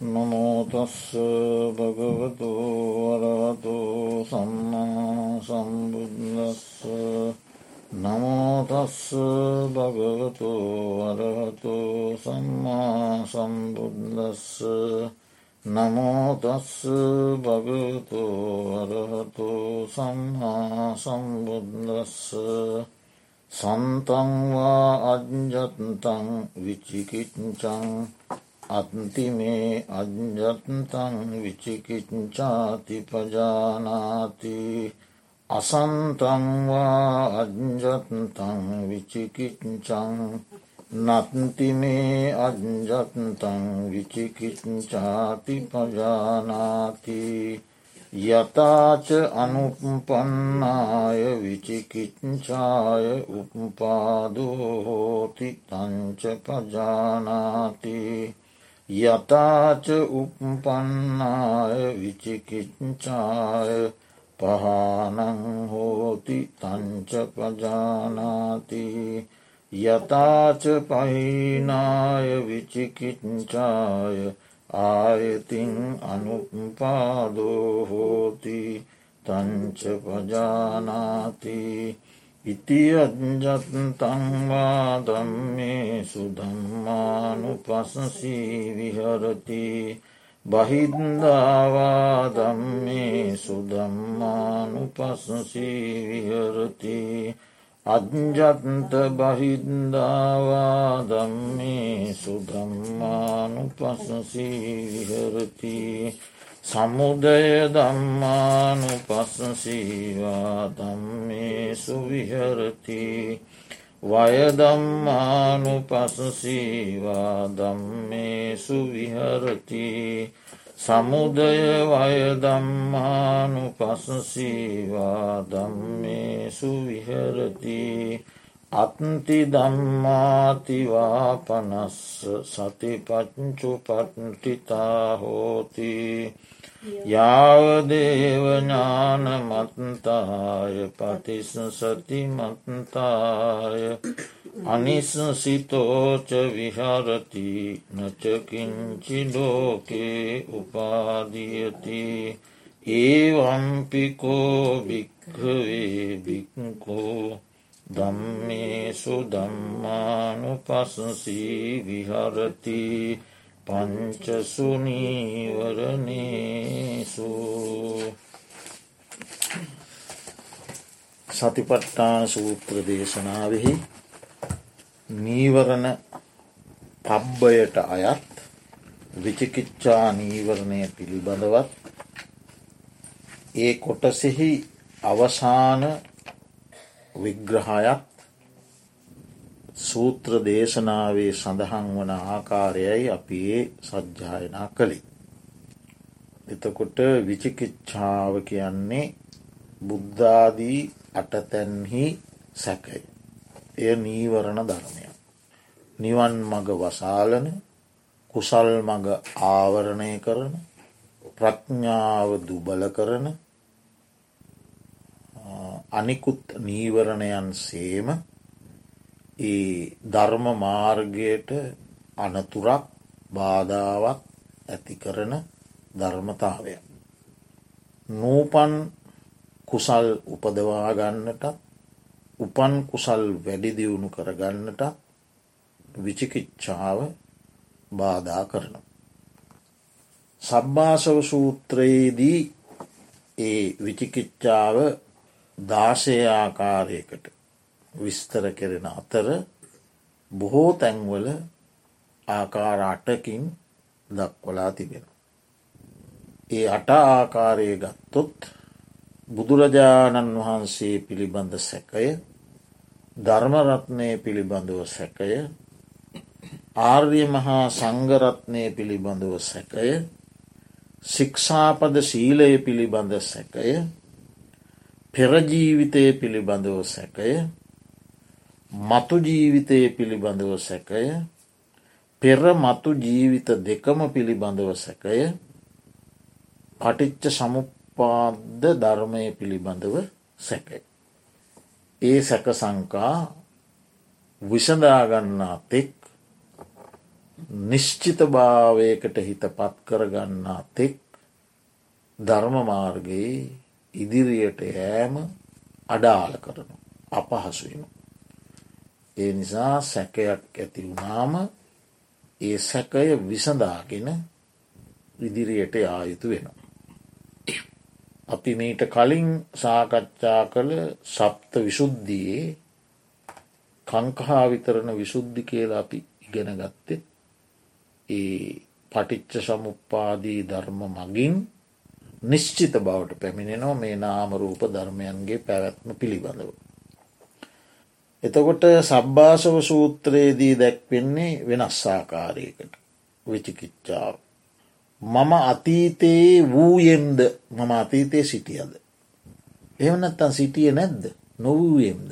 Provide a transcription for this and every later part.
නමෝතස්ස භගවතු වරහතු සම්මා සම්බුද්දස්ස නමෝතස්ස භගවතු වරහතු සම්මා සම්බුද්දස්ස නමෝතස්ස භගවතු වරහතු සම්හා සම්බුද්දස්ස සන්තංවා අජ්ජත්තං විචිකිච්චං අත්තිමේ අජ්ජත්තං විචිකිච්චාති පජානාති අසන්තංවා අජ්ජත්තං විචිකිච්චං නත්තිමේ අජ්ජත්තං විචිකිච්චාති පජානාති යතාච අනුපන්නාය විචිකිච්චාය උපාදෝහෝති තංච පජානාති යතාච උපපන්නාය විචිකිච්චාය පහනං හෝති තංච පජානාති යතාච පහිනාය විචිකිච්චාය ආයතින් අනුපාදෝහෝති තංච පජානාති ඉතිඅජ්ජත්තංවා ධම්මේ සුධම්මානු පසසී විහරති බහින්දාවා ධම්මේ සුධම්මානු පසසී විහරති අජ්ජත්ත බහින්දාවා ධම්මේ සුධම්මානු පසසී විහරති සමුදය දම්මානු පස්සසීවා දම්මේසු විහරති. වයදම්මානු පසසීවා දම්මේසු විහරති. සමුදය වයදම්මානු පසසීවා දම්මේසු විහරති. අත්ති දම්මාතිවා පනස්ස සතිපච්චු පට්ටිතා හෝති. යාවදේවඥානමත්තාය පතිස සතිමත්තාය අනිසසිතෝච විහරති නචකින්චි ලෝකේ උපාදියති. ඒවම්පිකෝ භික්හවේ භික්කෝ දම්මේසු දම්මානු පසසී විහරති. පංචසුනීවරණේසු සතිපට්ඨාන සූත්‍ර දේශනාවෙහි නීවරණ පබ්බයට අයත් විචිකිච්ඡා නීවරණය පිළිබඳවත් ඒ කොටසෙහි අවසාන විග්‍රහයක් සූත්‍ර දේශනාවේ සඳහන් වන ආකාරයයි අපි ඒ සජ්්‍යායනා කළේ. එතකොට විචිකිච්ඡාව කියන්නේ බුද්ධාදී අටතැන්හි සැකයි. එය නීවරණ ධර්මය. නිවන් මග වසාලන කුසල් මග ආවරණය කරන ප්‍රඥාව දුබල කරන අනිකුත් නීවරණයන් සේම ඒ ධර්ම මාර්ගයට අනතුරක් බාධාවක් ඇති කරන ධර්මතාවය. නූපන් කුසල් උපදවා ගන්නට උපන් කුසල් වැඩිදියුණු කරගන්නට විචිකිච්ඡාව බාධා කරන. සබ්භාසව සූත්‍රයේදී ඒ විචිකිච්ඡාව දාශය ආකාරයකට විස්තර කෙරෙන අතර බොහෝ තැන්වල ආකාර අටකින් දක්වලා තිබෙන. ඒ අට ආකාරය ගත්තොත් බුදුරජාණන් වහන්සේ පිළිබඳ සැකය ධර්මරත්නය පිළිබඳව සැකය ආර්ය මහා සංගරත්නය පිළිබඳව සැකය ශික්ෂාපද ශීලය පිළිබඳ සැකය පෙරජීවිතය පිළිබඳව සැකය මතු ජීවිතය පිළිබඳව සැකය පෙර මතු ජීවිත දෙකම පිළිබඳව සැකය පටිච්ච සමුපාද්ද ධර්මය පිළිබඳව සැකයි. ඒ සැක සංකා විසඳාගන්නා තෙක් නිශ්චිත භාවයකට හිත පත් කරගන්නා තෙක් ධර්මමාර්ගයේ ඉදිරියට යෑම අඩාල කරනු අපහසුවනු. ඒ නිසා සැකයක් ඇති වුණාම ඒ සැකය විසඳාගෙන ඉදිරියට යායුතු වෙනවා. අපි මීට කලින් සාකච්ඡා කළ සප්ත විශුද්ධියේ කංකහා විතරණ විශුද්ධි කියලා අපි ඉගෙන ගත්තේ ඒ පටිච්ච සමුප්පාදී ධර්ම මගින් නිශ්චිත බවට පැමිණෙනවා මේ නාමරූප ධර්මයන්ගේ පැවැත්ම පිළිබඳව. එතකොට සබ්භාසව සූත්‍රයේදී දැක්වෙන්නේ වෙනස්සාකාරයකට විචිකිච්චාව. මම අතීතයේ වූයෙම්ද මම අතීතය සිටියද. එවනත්තන් සිටිය නැද්ද නොවූයෙම්ද.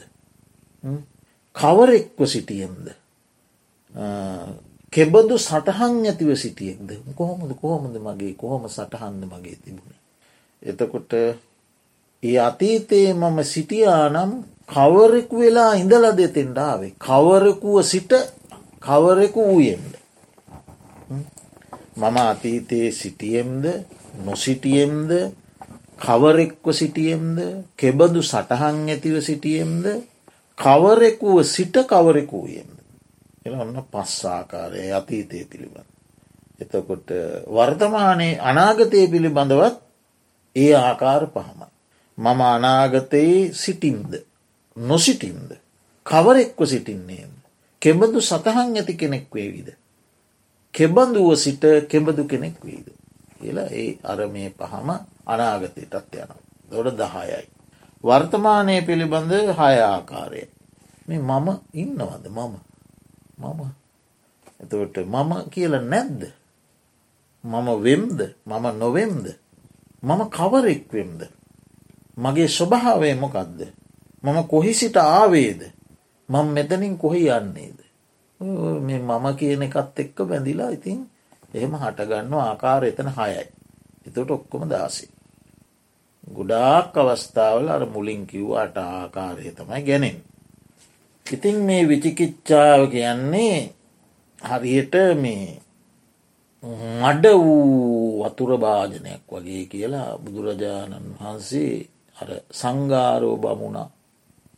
කවරෙක්ව සිටියෙම්ද. කෙබඳු සටහන් ඇතිව සිටියෙක්ද කොහොමද කොහොමද මගේ කොහොම සටහන්ද මගේ තිබුණේ. එතකොට ඒ අතීතයේ මම සිටියා නම් කවරෙකු වෙලා ඉඳල දෙතෙන්ඩාවේ. කවරකුව සිට කවරෙකු වූයෙන්ද. මම අතීතයේ සිටියෙම්ද නොසිටියෙම්ද කවරෙක්ව සිටියෙම්ද කෙබඳු සටහන් ඇතිව සිටියෙම්ද කවරෙකුව සිට කවරෙකුයෙන්ද. එ ඔන්න පස්සාකාරය අතීතය පිළිබඳ. එතකොට වර්තමානයේ අනාගතය පිළිබඳවත් ඒ ආකාර පහමයි. මම අනාගතයේ සිටින්ද නොසිටින්ද. කවරෙක්ව සිටින්නේද. කෙබඳු සතහන් ඇති කෙනෙක් වේවිද. කෙබඳුව සිට කෙබඳු කෙනෙක් වීද. කියලා ඒ අර මේ පහම අනාගතයටත් යන. දොඩ දහයයි. වර්තමානය පිළිබඳ හය ආකාරය. මේ මම ඉන්නවද මම මම එතවට මම කියල නැද්ද. මම වෙම්ද මම නොවෙම්ද. මම කවරෙක් වෙම්ද. මගේ ස්වභාවය මොකක්ද. මම කොහි සිට ආවේද. මං මෙතනින් කොහි යන්නේද. මේ මම කියන එකත් එක්ක බැඳිලා ඉතින් එහෙම හටගන්න ආකාර එතන හයයි. එතට ඔක්කොම දාසි. ගොඩාක් අවස්ථාවල අර මුලින් කිව්වාට ආකාරය තමයි ගැනෙන්. ඉතින් මේ විචිකිච්ඡාව කියන්නේ හරියට මේ මඩ වූ වතුර භාජනයක් වගේ කියලා බුදුරජාණන් වහන්සේ අර සංගාරෝ බමුණා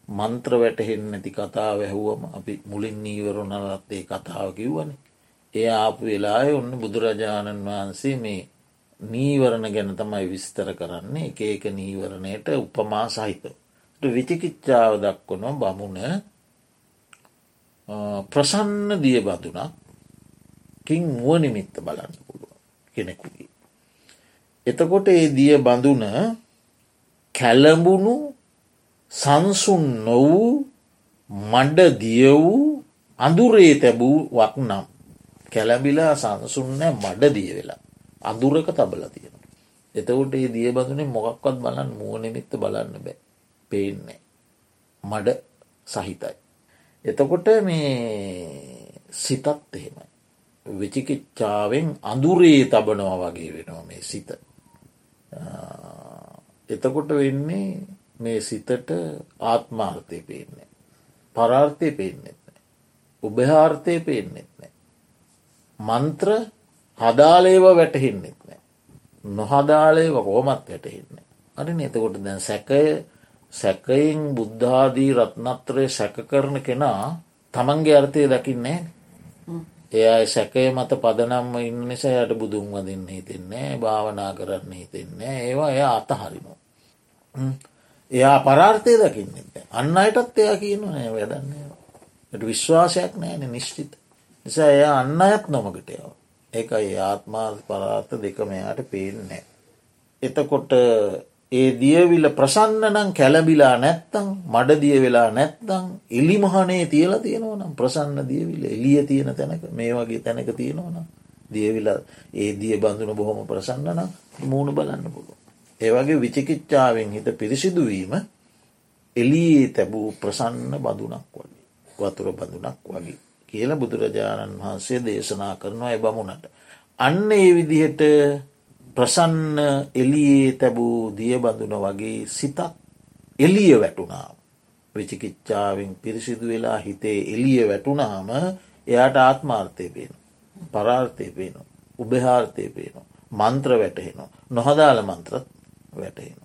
මන්ත්‍ර වැටහෙන් නැති කතාව ඇහුවම අපි මුලින් නීවරුණරත්තේ කතාව කිව්වන. ඒ ආපු වෙලාය ඔන්න බුදුරජාණන් වහන්සේ මේ නීවරණ ගැන තමයි විස්තර කරන්නේ එක ඒක නීවරණයට උපමා සහිත. විචිකිච්ඡාව දක්වන බමුණ ප්‍රසන්න දිය බදුනක් කින් මුව නිමිත්ත බලන්න පුළුව කෙනෙකුගේ. එතකොට ඒ දිය බඳුන කැලඹුණු සංසුන් නොවූ මඩ දිය වූ අඳුරේ තැබූ වක් නම් කැලැබිලා සංසුන්නෑ මඩ දිය වෙලා අඳුරක තබල තියෙන. එතකොට ඒ දිය බඳුනේ මොකක්වත් බලන්න මුවනිමිත්ත බලන්න බෑ පේන්නේ. මඩ සහිතයි. එතකොට මේ සිතත් එහෙමයි. විචිකිච්චාවෙන් අඳුරේ තබනවා වගේ වෙනවා මේ සිත. එතකොට වෙන්නේ මේ සිතට ආත්මාර්ථය පේන්නේ. පරාර්ථය පේනෙත් නෑ. උභහාර්ථය පේනෙත් නෑ. මන්ත්‍ර හදාලේව වැටහෙන්නෙත් නෑ. නොහදාලේව කෝමත් වැටහෙන්නේ. අරි එතකොට දැන් සැකය සැකයින් බුද්ධාදී රත්නත්‍රය සැක කරන කෙනා තමන්ගේ අර්ථය දකින්නේ එයා සැකය මත පදනම්ම ඉන්න නිසා යට බුදුන් වදින්න හිතෙන්නේ භාවනා කරන්න හිතෙන්නේ ඒවා එය අතහරිනවා. එයා පරාර්ථය දකින්නෙත් අන්න අයටත් එයා කියනු නෑ වැදන්නේ විශ්වාසයක් නෑන නිශ්චිත නිසා එයා අන්න අයත් නොමකටයව ඒකයි ආත්මා පරාර්ථ දෙක මෙයාට පේන්නේ. එතකොට ඒ දියවිල ප්‍රසන්න නම් කැලබිලා නැත්තං මඩ දිය වෙලා නැත්තං එලි මහනේ තියලා තියෙනවනම් ප්‍රසන්න දියවිල එලිය තියෙන තැනක මේ වගේ තැනක තියෙනවනම් දියවිල ඒ දිය බඳුන බොහොම ප්‍රසන්න නම් මූුණ බලන්න පුළුව. ඒවගේ විචිකිච්ඡාවෙන් හිත පිරිසිදුවීම එලියේ තැබූ ප්‍රසන්න බඳුනක් වගේ වතුර බඳුනක් වගේ කියල බුදුරජාණන් වහන්සේ දේශනා කරනවා එබමුණට. අන්න ඒ විදිහට ප්‍රසන්න එලියේ තැබූ දිය බඳුන වගේ සිතක් එලිය වැටුනාම. විචිකිච්ඡාවෙන් පිරිසිදු වෙලා හිතේ එලිය වැටුනාම එයාට ආත්මාර්ථය පේන. පරාර්ථය පේනවා. උබහාර්ථය පේනවා. මන්ත්‍ර වැටහෙනවා. නොහදාල මන්ත්‍රත් වැටහෙන.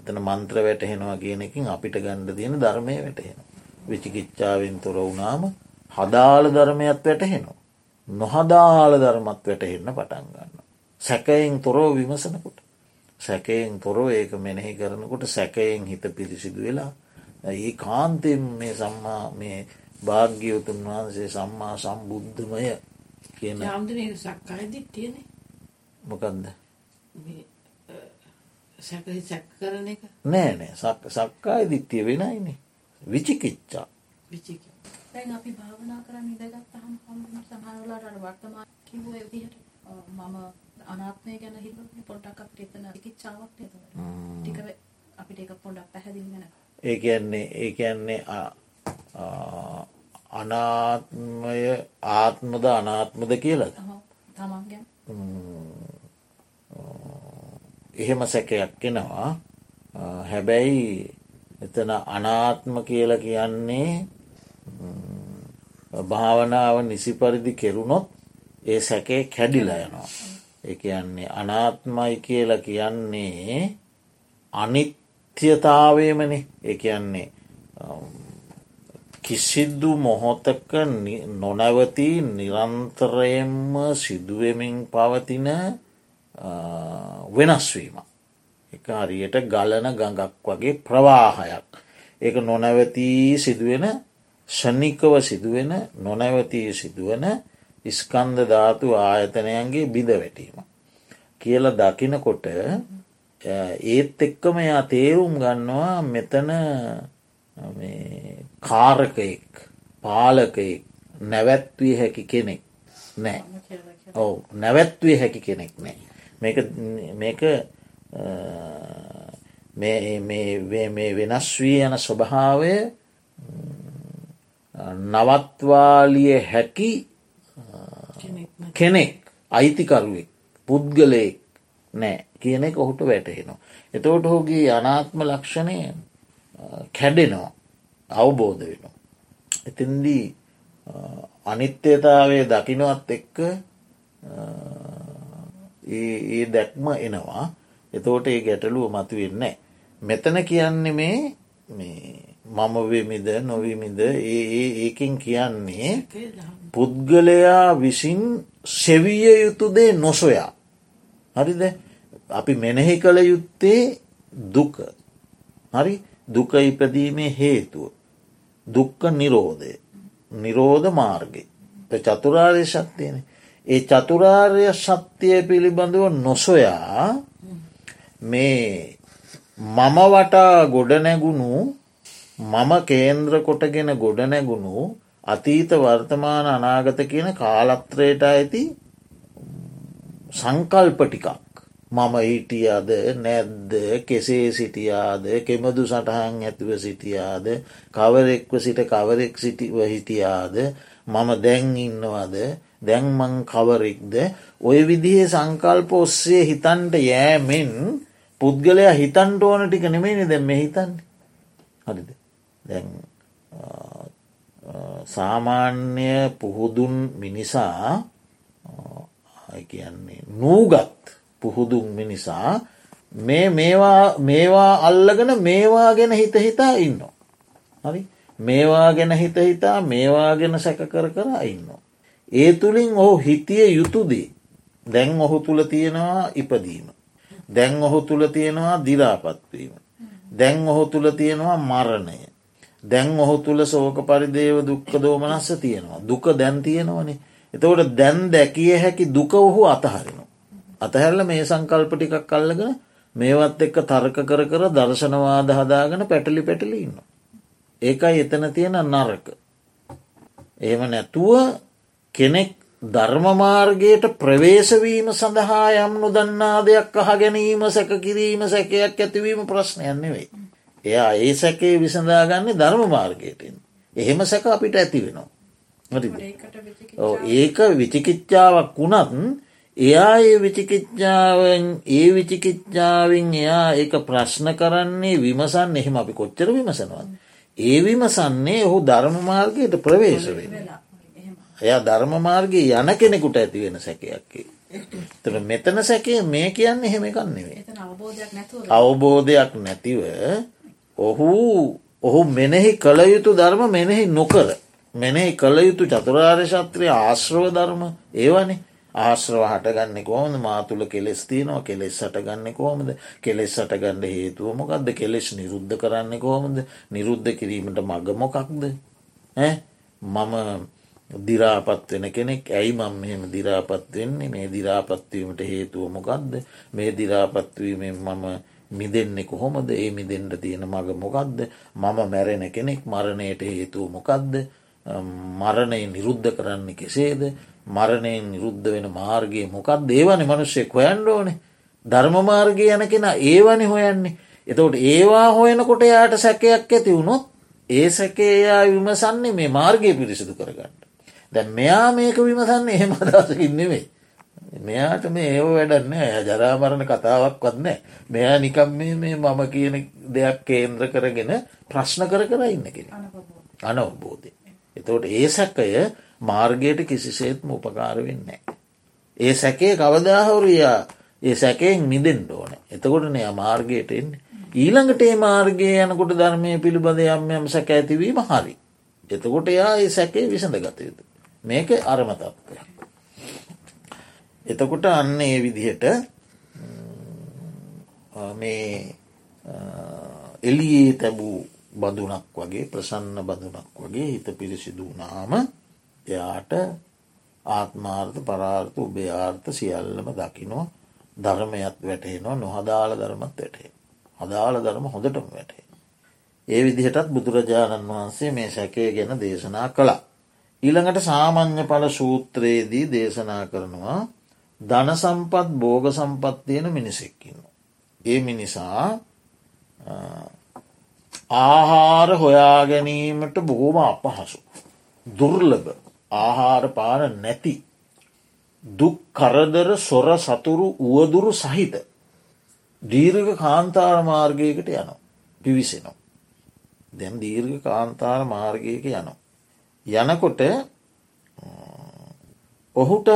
එතන මන්ත්‍ර වැටහෙනවා කියන එකින් අපිට ගණ්ඩ තියෙන ධර්මය වැටහෙන. විචිකිච්චාවෙන් තොර වුණාම හදාල ධර්මයක් වැටහෙනවා. නොහදාල ධර්මත් වැටහෙන්න පටන් ගන්න. සැකයෙන් තොරෝ විමසනකොට. සැකයෙන් තොරෝ ඒක මෙනෙහි කරනකොට සැකයෙන් හිත පිරිසිදු වෙලා ඒ කාන්තෙන් මේ සම්මා මේ භාග්‍යවතුන් වහන්සේ සම්මා සම්බුද්ධමය කියන සක්කායදිත් තියෙන මොකන්ද සැක සැක් කරන එක? නෑ නෑ. සක්කාය දිත්තිය වෙනයිනේ. විචිකිච්චා විචික දැන් අපි භාවනා කරන්න ඉඳගත්තාම හම්බුන සමහරවලාට අර වර්තමාන කිව්ව විදිහට මම අනාත්මය ගැන හිතුනේ පොඩ්ඩක් අපිට එතන විචිකිච්ඡාවක් නේද? ටික අපිට ඒක පොඩ්ඩක් පැහැදිලි වෙනවා ඒ කියන්නේ ඒ කියන්නේ අනාත්මය ආත්මද අනාත්මද කියලද? තමන්ගෙන් එහෙම සැකයක් එනවා හැබැයි එතන අනාත්ම කියල කියන්නේ භාවනාව නිසි පරිදි කෙරුණොත් ඒ සැකේ කැඩිලා යනවා. ඒ කියන්නේ අනාත්මයි කියලා කියන්නේ අනිත්‍යතාවයමන ඒ කියන්නේ කිසිදු මොහොතක නොනැවති නිරන්තරයෙන්ම සිදුවමින් පවතින වෙනස්වීම. එක හරියට ගලන ගඟක් වගේ ප්‍රවාහයක්. ඒක නොනැවතී සිදුවෙන ෂණිකව සිදුවෙන නොනැවතී සිදුවන ඉස්කන්ද ධාතු ආයතනයන්ගේ බිඳ වැටීම. කියල දකිනකොට ඒත් එක්කම යා තේරුම් ගන්නවා මෙතන කාරකයෙක් පාලකයෙක් නැවැත්විය හැකි කෙනෙක් නෑ ඔව නැවැත්විය හැකි කෙනෙක් නෑ මේක මේ වෙනස් වී යන ස්වභාවය නවත්වාලිය හැකි කෙනෙක් අයිතිකරුවෙක් පුද්ගලයෙක් නෑ කියන එක ඔහුට වැටහෙනවා. එතෝට හෝගේ අනාත්ම ලක්ෂණය කැඩෙනවා අවබෝධ වෙනවා. එතින්දී අනිත්‍යතාවය දකිනවත් එක්ක ඒ දැක්ම එනවා එතෝට ඒ ගැටලුව මතු වෙන්න. මෙතන කියන්නේ මේ මම වෙමිද නොවිමිද ඒ ඒකින් කියන්නේ පුද්ගලයා විසින් සෙවිය යුතුදේ නොසොයා. හරිද අපි මෙනෙහි කළ යුත්තේ දුක. හරි දුක ඉපදීමේ හේතුව. දුක්ක නිරෝධය. නිරෝධ මාර්ගය. චතුරාර්ය ශක්තියන. ඒ චතුරාර්ය ශක්තිය පිළිබඳව නොසොයා මේ මම වටා ගොඩනැගුණු මම කේන්ද්‍ර කොටගෙන ගොඩනැගුණු අතීත වර්තමාන අනාගත කියන කාලත්‍රයට ඇති සංකල්ප ටිකක්. මම හිටියද නැද්ද? කෙසේ සිටියාද? කෙමදු සටහන් ඇතිව සිටියාද? කවරෙක්ව සිට කවරෙක් සිටිව හිටියාද? මම දැන් ඉන්නවද? දැන්මං කවරෙක්ද ඔය විදිහේ සංකල්ප ඔස්සේ හිතන්ට යෑමෙන් පුද්ගලයා හිතන්ට ඕන ටික නෙමේනි දැම් මෙ හිතන්න හරිද දැන් සාමාන්‍ය පුහුදුන් මිනිසා කියන්නේ නූගත් පුහුදුන් මිනිසා මේ මේවා මේවා අල්ලගෙන මේවා ගැන හිත හිතා ඉන්න. හරි මේවා ගැන හිත හිතා මේවා ගැන සැක කර කර ඉන්න. ඒ තුළින් ඔහු හිතිය යුතුදී දැන් ඔහු තුළ තියෙනවා ඉපදීම. දැන් ඔහු තුළ තියෙනවා දිරාපත්වීම. දැන් ඔහු තුළ තියෙනවා මරණය. දැන් ඔහු තුළ සෝක පරිදේව දුක්ක දෝමනස්ස තියෙනවා. දුක දැන් තියෙනවනේ. එතවට දැන් දැකිය හැකි දුක ඔහු අතහරිනවා. අතහැරල මේ සංකල්ප ටිකක් කල්ලගෙන මේවත් එක්ක තර්ක කර කර දර්ශනවාද හදාගෙන පැටලි පැටලි ඉන්න. ඒකයි එතන තියෙන නරක. එහෙම නැතුව කෙනෙක් ධර්මමාර්ගයට ප්‍රවේශවීම සඳහා යම් නොදන්නා දෙයක් අහ ගැනීම සැක කිරීම සැකයක් ඇතිවීම ප්‍රශ්නයන්න වෙයි. එයා ඒ සැකේ විසඳාගන්නේ ධර්ම මාර්ගයටෙන්. එහෙම සැක අපිට ඇති වෙනවා. ඒක විචිකිච්චාවක් වුණත් එයා ඒ විචිකිච්ඡාවෙන් ඒ විචිකිච්ඡාවෙන් එයා ඒක ප්‍රශ්න කරන්නේ විමසන් එහෙම අපි කොච්චර විමසනවත්. ඒ විමසන්නේ ඔහු ධර්ම මාර්ගයට ප්‍රවේශ වෙන. එයා ධර්ම මාර්ගයේ යන කෙනෙකුට ඇතිවෙන සැකයක්කේ. තර මෙතන සැකේ මේ කියන්න එහෙම එකන්නෙවේ. එතන අවබෝධයක් නැතුව. ඔහු ඔහු මෙනෙහි කළ යුතු ධර්ම මෙනෙහි නොකර මෙනෙහි කළ යුතු චතුරාර්ය ශත්‍රය ආශ්‍රව ධර්ම ඒවනේ. ආශ්‍රව හටගන්න කොහොමද? මාතුළ කෙලෙස් තියනවා කෙලෙස් සටගන්න කොහොමද? කෙලෙස් සටගන්න හේතුව මොකක්ද කෙලෙස් නිරුද්ධ කරන්න කොහොමද? නිරුද්ධ කිරීමට මගමොකක්ද මම දිරාපත් වෙන කෙනෙක්. ඇයි මං මෙහෙම දිරාපත් වෙන්නේ? මේ දිරාපත්වීමට හේතුව මොකක්ද මේ දිරාපත්වීමෙන් මම මිදෙන්නේ කොහොමද? ඒ මිදෙන්ට තියෙන මඟ මොකක්ද මම මැරෙන කෙනෙක් මරණයට හේතුව මොකක්ද මරණය නිරුද්ධ කරන්නේ කෙසේද? මරණයෙන් නිරුද්ධ වෙන මාර්ගය මොකක් දේවන මනුෂ්‍යයෙක් හොයන්ඩ ඕනේ. ධර්ම මාර්ගය යන කෙන ඒවනි හොයන්නේ. එතවට ඒවා හොයනකොට යායට සැකයක් ඇති වුණොත් ඒ සැකේයා විමසන්නේ මේ මාර්ගය පිරිසිදු කරගන්න. දැ මෙයා මේක විමසන්න එහෙම අදසකින් නෙවෙයි. මෙයාට මේ ඒව වැඩන්න ඇ ජරාමරණ කතාවක් වත්නෑ මෙයා නිකම් මේ මේ මම කියන දෙයක් කේන්ද්‍ර කරගෙන ප්‍රශ්න කර කර ඉන්න කෙන අනවබෝධය. එතවට ඒ සැකය මාර්ගයට කිසිසේත්ම උපකාර වෙන්නේ. ඒ සැකේ කවදාහවරයා ඒ සැකයෙන් මිදෙන්ට ඕන එතකොට නය මාර්ගයට එන්නේ ඊළඟට ඒ මාර්ගය යනකොට ධර්මය පිළිබඳ යම් යම් සැක ඇතිවීම හරි. එතකොට එයා ඒ සැකේ විසඳ ගතයුතු. මේක අරමතත්වය. එතකොට අන්න ඒ විදිහට මේ එලියේ තැබූ බඳුනක් වගේ ප්‍රසන්න බඳුනක් වගේ හිත පිරිසිදු වනාම එයාට ආත්මාර්ථ පරාර්ථ උභයාර්ථ සියල්ලම දකිනෝ ධර්මයත් වැටහෙනවා නොහදාල ධර්මත් වැටේ. අදාළ ධර්ම හොඳටම වැටේ. ඒ විදිහටත් බුදුරජාණන් වහන්සේ මේ සැකය ගැන දේශනා කළා. ඊළඟට සාමං්්‍ය පල සූත්‍රයේදී දේශනා කරනවා ධන සම්පත් බෝග සම්පත්තියන මිනිසෙක්කින්න. ඒ මිනිසා ආහාර හොයා ගැනීමට බොහෝම අපහසු. දුර්ලභ ආහාර පාන නැති දුක් කරදර සොර සතුරු වුවදුරු සහිත දීර්ඝ කාන්තාර මාර්ගයකට යනවා පිවිසෙනවා. දැම් දීර්ඝ කාන්තාර මාර්ගයක යනවා. යනකොට ඔහුට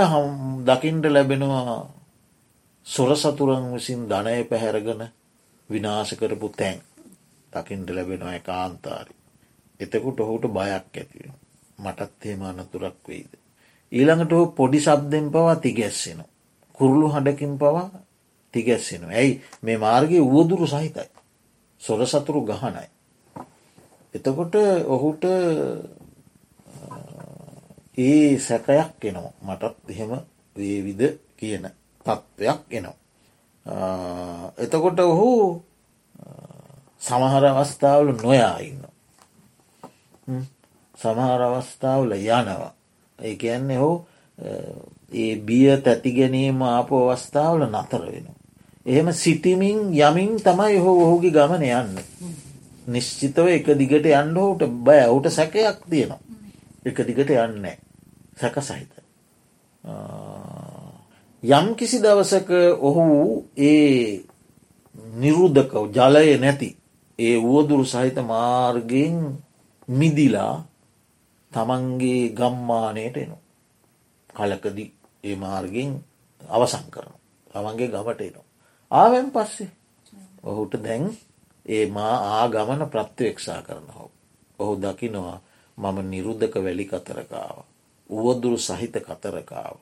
දකිින්ට ලැබෙනවා සොර සතුරන් විසින් ධනය පැහැරගන විනාශ කරපු තැන් දකිින්ට ලැබෙනවා කාන්තාරි. එතකුට ඔහුට බයක් ඇතිව. මටත් එහෙම අනතුරක් වෙයිද. ඊළඟට ඔහු පොඩි සබ්දෙන් පවා තිගැස්සෙන. කුරුළු හඩකින් පවා තිගැස්සෙන. ඇයි මේ මාර්ගය වුවදුරු සහිතයි. සොර සතුරු ගහනයි. එතකොට ඔහුට ඒ සැකයක් එනවා මටත් එහෙම වේවිද කියන තත්ත්වයක් එනවා. එතකොට ඔහු සමහර අවස්ථාවල නොයා ඉන්න. සමහර අවස්ථාවල යනවා. ඒ කියන්නේ හෝ ඒ බිය තැති ගැනීම ආප අවස්ථාවල නතර වෙන. එහෙම සිටිමින් යමින් තමයි හෝ ඔහුගේ ගමන යන්න. නිශ්චිතව එක දිගට යන්න හෝට බය ඔහුට සැකයක් තියෙනවා. එක දිගට යන්නේ සැක සහිත. යම් කිසි දවසක ඔහු ඒ නිරුද්ධකව ජලය නැති ඒ වුවදුරු සහිත මාර්ගෙන් මිදිලා තමන්ගේ ගම්මානයට එනු. කලකදි ඒ මාර්ගෙන් අවසං කරන. තමන්ගේ ගමට එනවා. ආවෙන් පස්සේ ඔහුට දැන් ඒ මා ආගමන ප්‍රත්්‍යවෙක්ෂා කරන හෝ. ඔහු දකිනවා මම නිරුද්ධක වැලි කතරකාව. උවදුරු සහිත කතරකාව.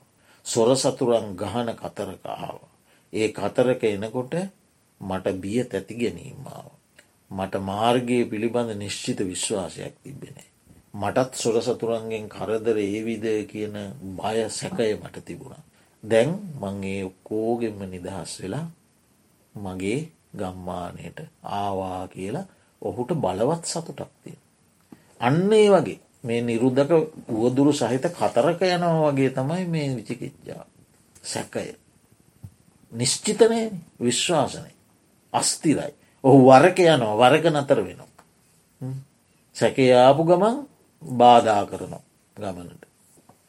සොර සතුරන් ගහන කතරකාව. ඒ කතරක එනකොට මට බිය තැති ගැනීමාව. මට මාර්ගයේ පිළිබඳ නිශ්චිත විශ්වාසයක් තිබෙනේ. මටත් සොර සතුරන්ගෙන් කරදර ඒවිද කියන බය සැකය මට තිබුණා. දැන් මංගේ කෝගෙන්ම නිදහස් වෙලා මගේ ගම්මානයට ආවා කියලා ඔහුට බලවත් සතුටක් තියෙන. අන්න ඒ වගේ මේ නිරුද්ධක වුවදුරු සහිත කතරක යනවා වගේ තමයි මේ විචිකිච්ජා සැකය. නිශ්චිතනය විශ්වාසනය අස්තිරයි. ඔහු වරක යනවා වරක නතර වෙනවා. සැකේ ආපු ගමන් බාධා කරනවා ගමනට.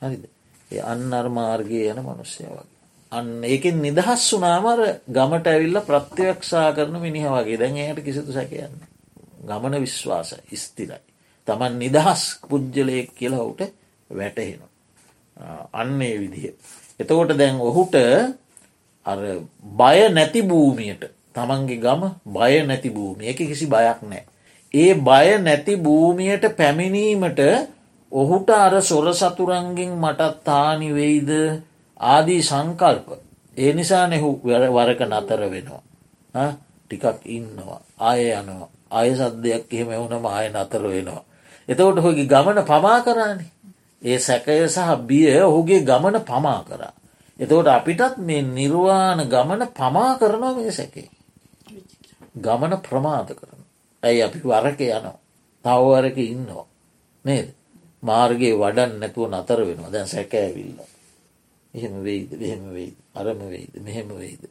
හරිද. ඒ අන්න අර්මාර්ගය යන මනුස්්‍යය වගේ. අන්න ඒකෙන් නිදහස් වනාමර ගමට ඇවිල්ල ප්‍රත්‍යවක්ෂා කරන මිනිහ වගේ දැන් එයට කිසිතු සැකයන්න. ගමන විශ්වාස ස්තිරයි. තමන් නිදහස් පුද්ජලයෙක් කියලහුට වැටහෙනවා. අන්නේ විදිහ. එතකොට දැන් ඔහුට අර බය නැති භූමියට තමන්ගේ ගම බය නැති භූමිය එක කිසි බයක් නෑ. ඒ බය නැති භූමියට පැමිණීමට ඔහුට අර සොර සතුරන්ගෙන් මටත් තානි වෙයිද ආදී සංකල්ප. ඒ නිසා නෙහු වරක නතර වෙනවා. ටිකක් ඉන්නවා. අය යනවා. අය සද්‍යයක් එහෙම එවුනම ආය නතර වෙනවා. එතවට හොගේ ගමන පමා කරන්නේ. ඒ සැකය සහ බිය ඔහුගේ ගමන පමා කරා. එතවට අපිටත් මේ නිර්වාණ ගමන පමා කරනවා මේ සැකේ. ගමන ප්‍රමාද කරන. ඇයි අපි වරක යනවා. තවවරක ඉන්නවා. නේද. මාර්ගයේ වඩන් නැතුව නතර වෙනවා දැන් සැකෑවිල්ල. එහෙම වෙයිද මෙහෙම වෙයිද අරම වෙයිද මෙහෙම වෙයිද.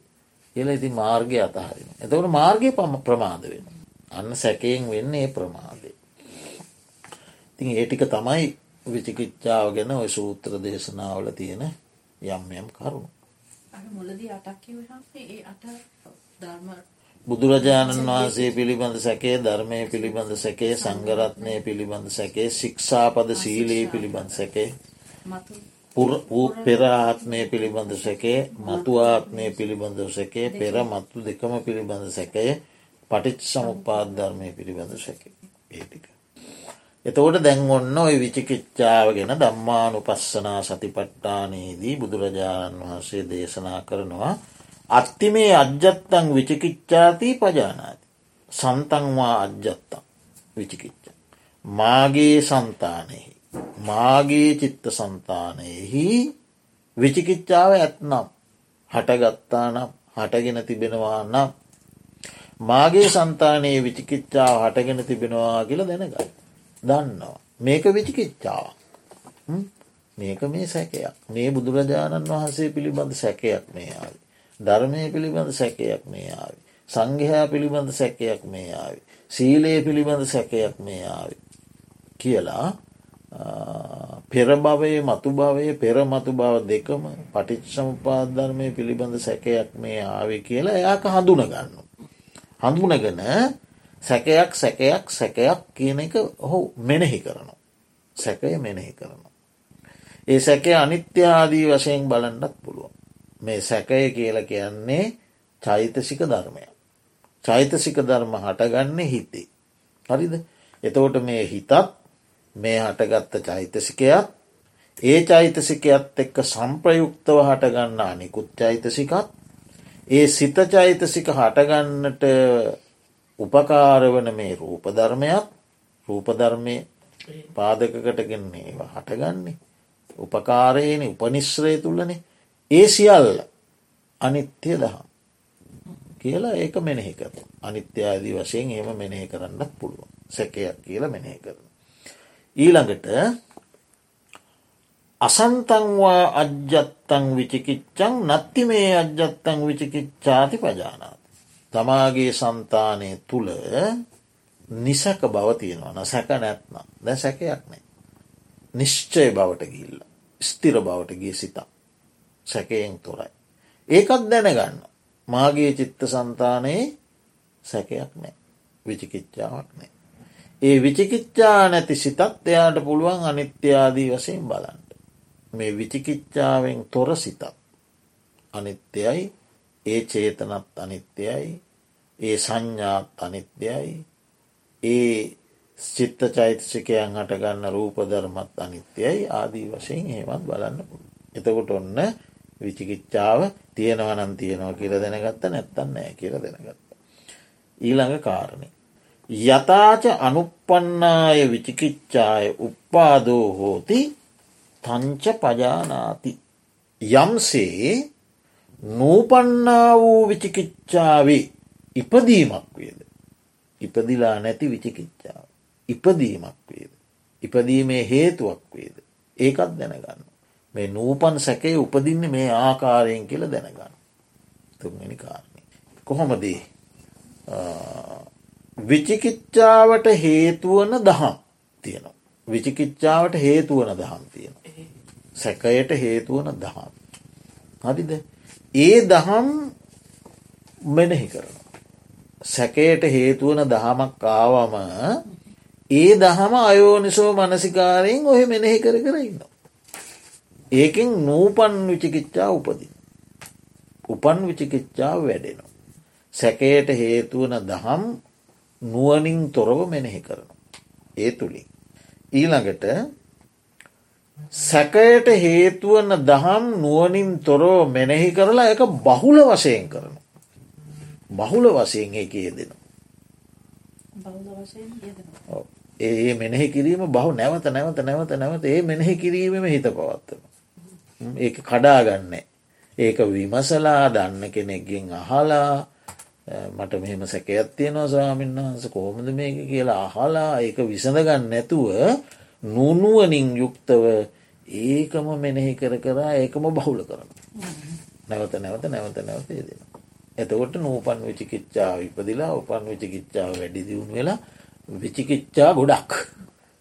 එල ඉති මාර්ගය අතහරින. එතකට මාර්ගය පම ප්‍රමාද වෙන. අන්න සැකයෙන් වෙන්නේ ප්‍රමාදය. ඉතින් ඒටික තමයි විචිකිච්ඡාව ගැන ඔය සූත්‍ර දේශනාවල තියෙන යම් යම් කරුණු. ඒ බුදුරජාණන් වහන්සේ පිළිබඳ සැකේ ධර්මය පිළිබඳ සැකේ සංගරත්නය පිළිබඳ සැකේ ශික්ෂාපද සීලයේ පිළිබඳ සැකේ පෙරආත්මය පිළිබඳ සැකේ මතුආත්මය පිළිබඳ සැකේ පෙර මත්තු දෙකම පිළිබඳ සැකය පටිච් සමුපාත් ධර්මය පිළිබඳ සැකේ ඒටික. එතකොට දැන් ඔන්න ඔය විචිකිච්ඡාව ගැන දම්මානු පස්සනා සතිපට්ටානයේදී බුදුරජාණන් වහන්සේ දේශනා කරනවා අත්තිමේ අජ්ජත්තං විචිකිච්ඡාතිී පජානාති. සන්තන්වා අජ්ජත්තං විචිකිච්ච. මාගේ සන්තානෙහි. මාගේ චිත්ත සන්තානයෙහි විචිකිච්ඡාව ඇත්නම් හටගත්තා නම් හටගෙන තිබෙනවා නම් මාගේ සන්තානයේ විචිකිච්ඡාව හටගෙන තිබෙනවා කියල දැනගයි. දන්නවා. මේක විචිකිච්ඡාව. මේක මේ සැකයක් මේ බුදුරජාණන් වහන්සේ පිළිබඳ සැකයක් මේ ආවි. ධර්මය පිළිබඳ සැකයක් මේ ආවි. සංඝයා පිළිබඳ සැකයක් මේ ආවි. සීලයේ පිළිබඳ සැකයක් මේ ආවි. කියලා පෙරභවයේ මතු භවය පෙර මතු බව දෙකම පටිච්සම්පාධර්මය පිළිබඳ සැකයක් මේ ආවි කියලා එයාක හඳුන ගන්න. හඳුනගෙන සැකයක් සැකයක් සැකයක් කියන එක ඔහු මෙනෙහි කරනවා. සැකය මෙනෙහි කරනවා. ඒ සැකය අනිත්‍යාදී වශයෙන් බලන්නත් පුළුවන්. මේ සැකය කියල කියන්නේ චෛතසික ධර්මය. චෛතසික ධර්ම හටගන්න හිතේ. හරිද එතවට මේ හිතත් මේ හටගත්ත චෛතසිකයත් ඒ චෛතසිකයත් එක්ක සම්ප්‍රයුක්තව හටගන්න අනිකුත් චෛතසිකත් ඒ සිත චෛතසික හටගන්නට උපකාරවන මේ රූපධර්මයක් රූපධර්මය පාදකකටගෙන්නේ හටගන්නේ උපකාරයන උපනිශ්‍රය තුள்ளනේ ඒ සියල්ල අනිත්‍ය දහම් කියලා ඒක මෙනෙහි කර අනිත්‍යාදී වශයෙන් ඒම මෙනෙහි කරන්නත් පුළුවන් සැකයක් කියලා මෙනෙහි කරන. ඊළඟට අසන්තංවා අජ්ජත්තං විචිකිච්චං නත්ති මේ අජ්ජත්තං විචිකිච්ඡාති පජානාත. තමාගේ සන්තානය තුළ නිසක බව තියෙනවා සැක නැත්නම් දැ සැකයක් නෑ. නිශ්චය බවට ගිල්ල ස්තිර බවට ගිය සිතා. සැකයෙන් තොරයි. ඒකත් දැනගන්න. මාගේ චිත්ත සන්තානයේ සැකයක් නෑ. විචිකිච්ඡාවක් නෑ. ඒ විචිකිච්ඡා නැති සිතත් එයාට පුළුවන් අනිත්‍යාදී වසයෙන් බලන්ට. මේ විචිකිච්ඡාවෙන් තොර සිතත්. අනිත්‍යයයි ඒ චේතනත් අනිත්‍යයයි ඒ සංඥාත් අනිත්‍යයයි ඒ සිත්ත චෛතසිකයන් හටගන්න රූපධර්මත් අනිත්‍යයයි ආදී වශයෙන් ඒවත් බලන්න පුළුව. එතකොට ඔන්න විචිකිච්ඡාව තියෙනවනන් තියෙනවා කියර දැනගත්ත නැත්තන් නෑ කියර දැනගත්ත. ඊළඟ කාරණය. යථාච අනුපන්නාය විචිකිච්ඡාය උප්පාදෝ හෝති තංච පජානාති. යම්සේ නූපන්නා වූ විචිකිච්ඡාවේ ඉපදීමක් වේද. ඉපදිලා නැති විචිකිච්ඡාව. ඉපදීමක් වේද. ඉපදීමේ හේතුවක් වේද. ඒකත් දැනගන්න. මේ නූපන් සැකේ උපදින්න මේ ආකාරයෙන් කියල දැනගන්න. තුන්ගනි කාරණය. කොහොමදී විචිකිච්ඡාවට හේතුවන දහම් තියෙනවා. විචිකිච්ඡාවට හේතුවන දහම් තියෙන. සැකයට හේතුවන දහම්. හරිද ඒ දහම් මෙනෙහි කරන. සැකයට හේතුවන දහමක් ආවම ඒ දහම අයෝනිසෝ මනසිකාරයෙන් ඔහෙ මෙනෙහි කර කර ඉන්නවා. ඒකෙන් නූපන් විචිකිච්චා උපදින්. උපන් විචිකිච්චාව වැඩෙනවා. සැකයට හේතුවන දහම් නුවනින් තොරව මෙනෙහි කරන. ඒ තුළින්. ඊළඟට සැකයට හේතුවන දහම් නුවනින් තොරව මෙනෙහි කරලා එක බහුල වශයෙන් කරන. බහුල වශයෙන් ඒ යෙදෙනවා. ඒ මෙනෙහි කිරීම බහු නැවත නැවත නැවත නැවත ඒ මෙනෙහි කිරීමම හිත පවත්වන. ඒ කඩාගන්න. ඒක විමසලා දන්න කෙනෙක්ගෙන් අහලා මට මෙහෙම සැකයක් තියෙනවා ස්වාමීන් වහන්ස කොහොමද මේක කියලා අහලා ඒක විසඳගන්න නැතුව නුනුවනින් යුක්තව ඒකම මෙනෙහි කර කරා ඒකම බහුල කරන. නැවත නැවත නැවත නැවතේ දෙෙන. එතකොට නූපන් විචිකිච්චාව ඉපදිලා උපන් විචිකිච්චාව වැඩි දියුණු වෙලා විචිකිච්චා ගොඩක්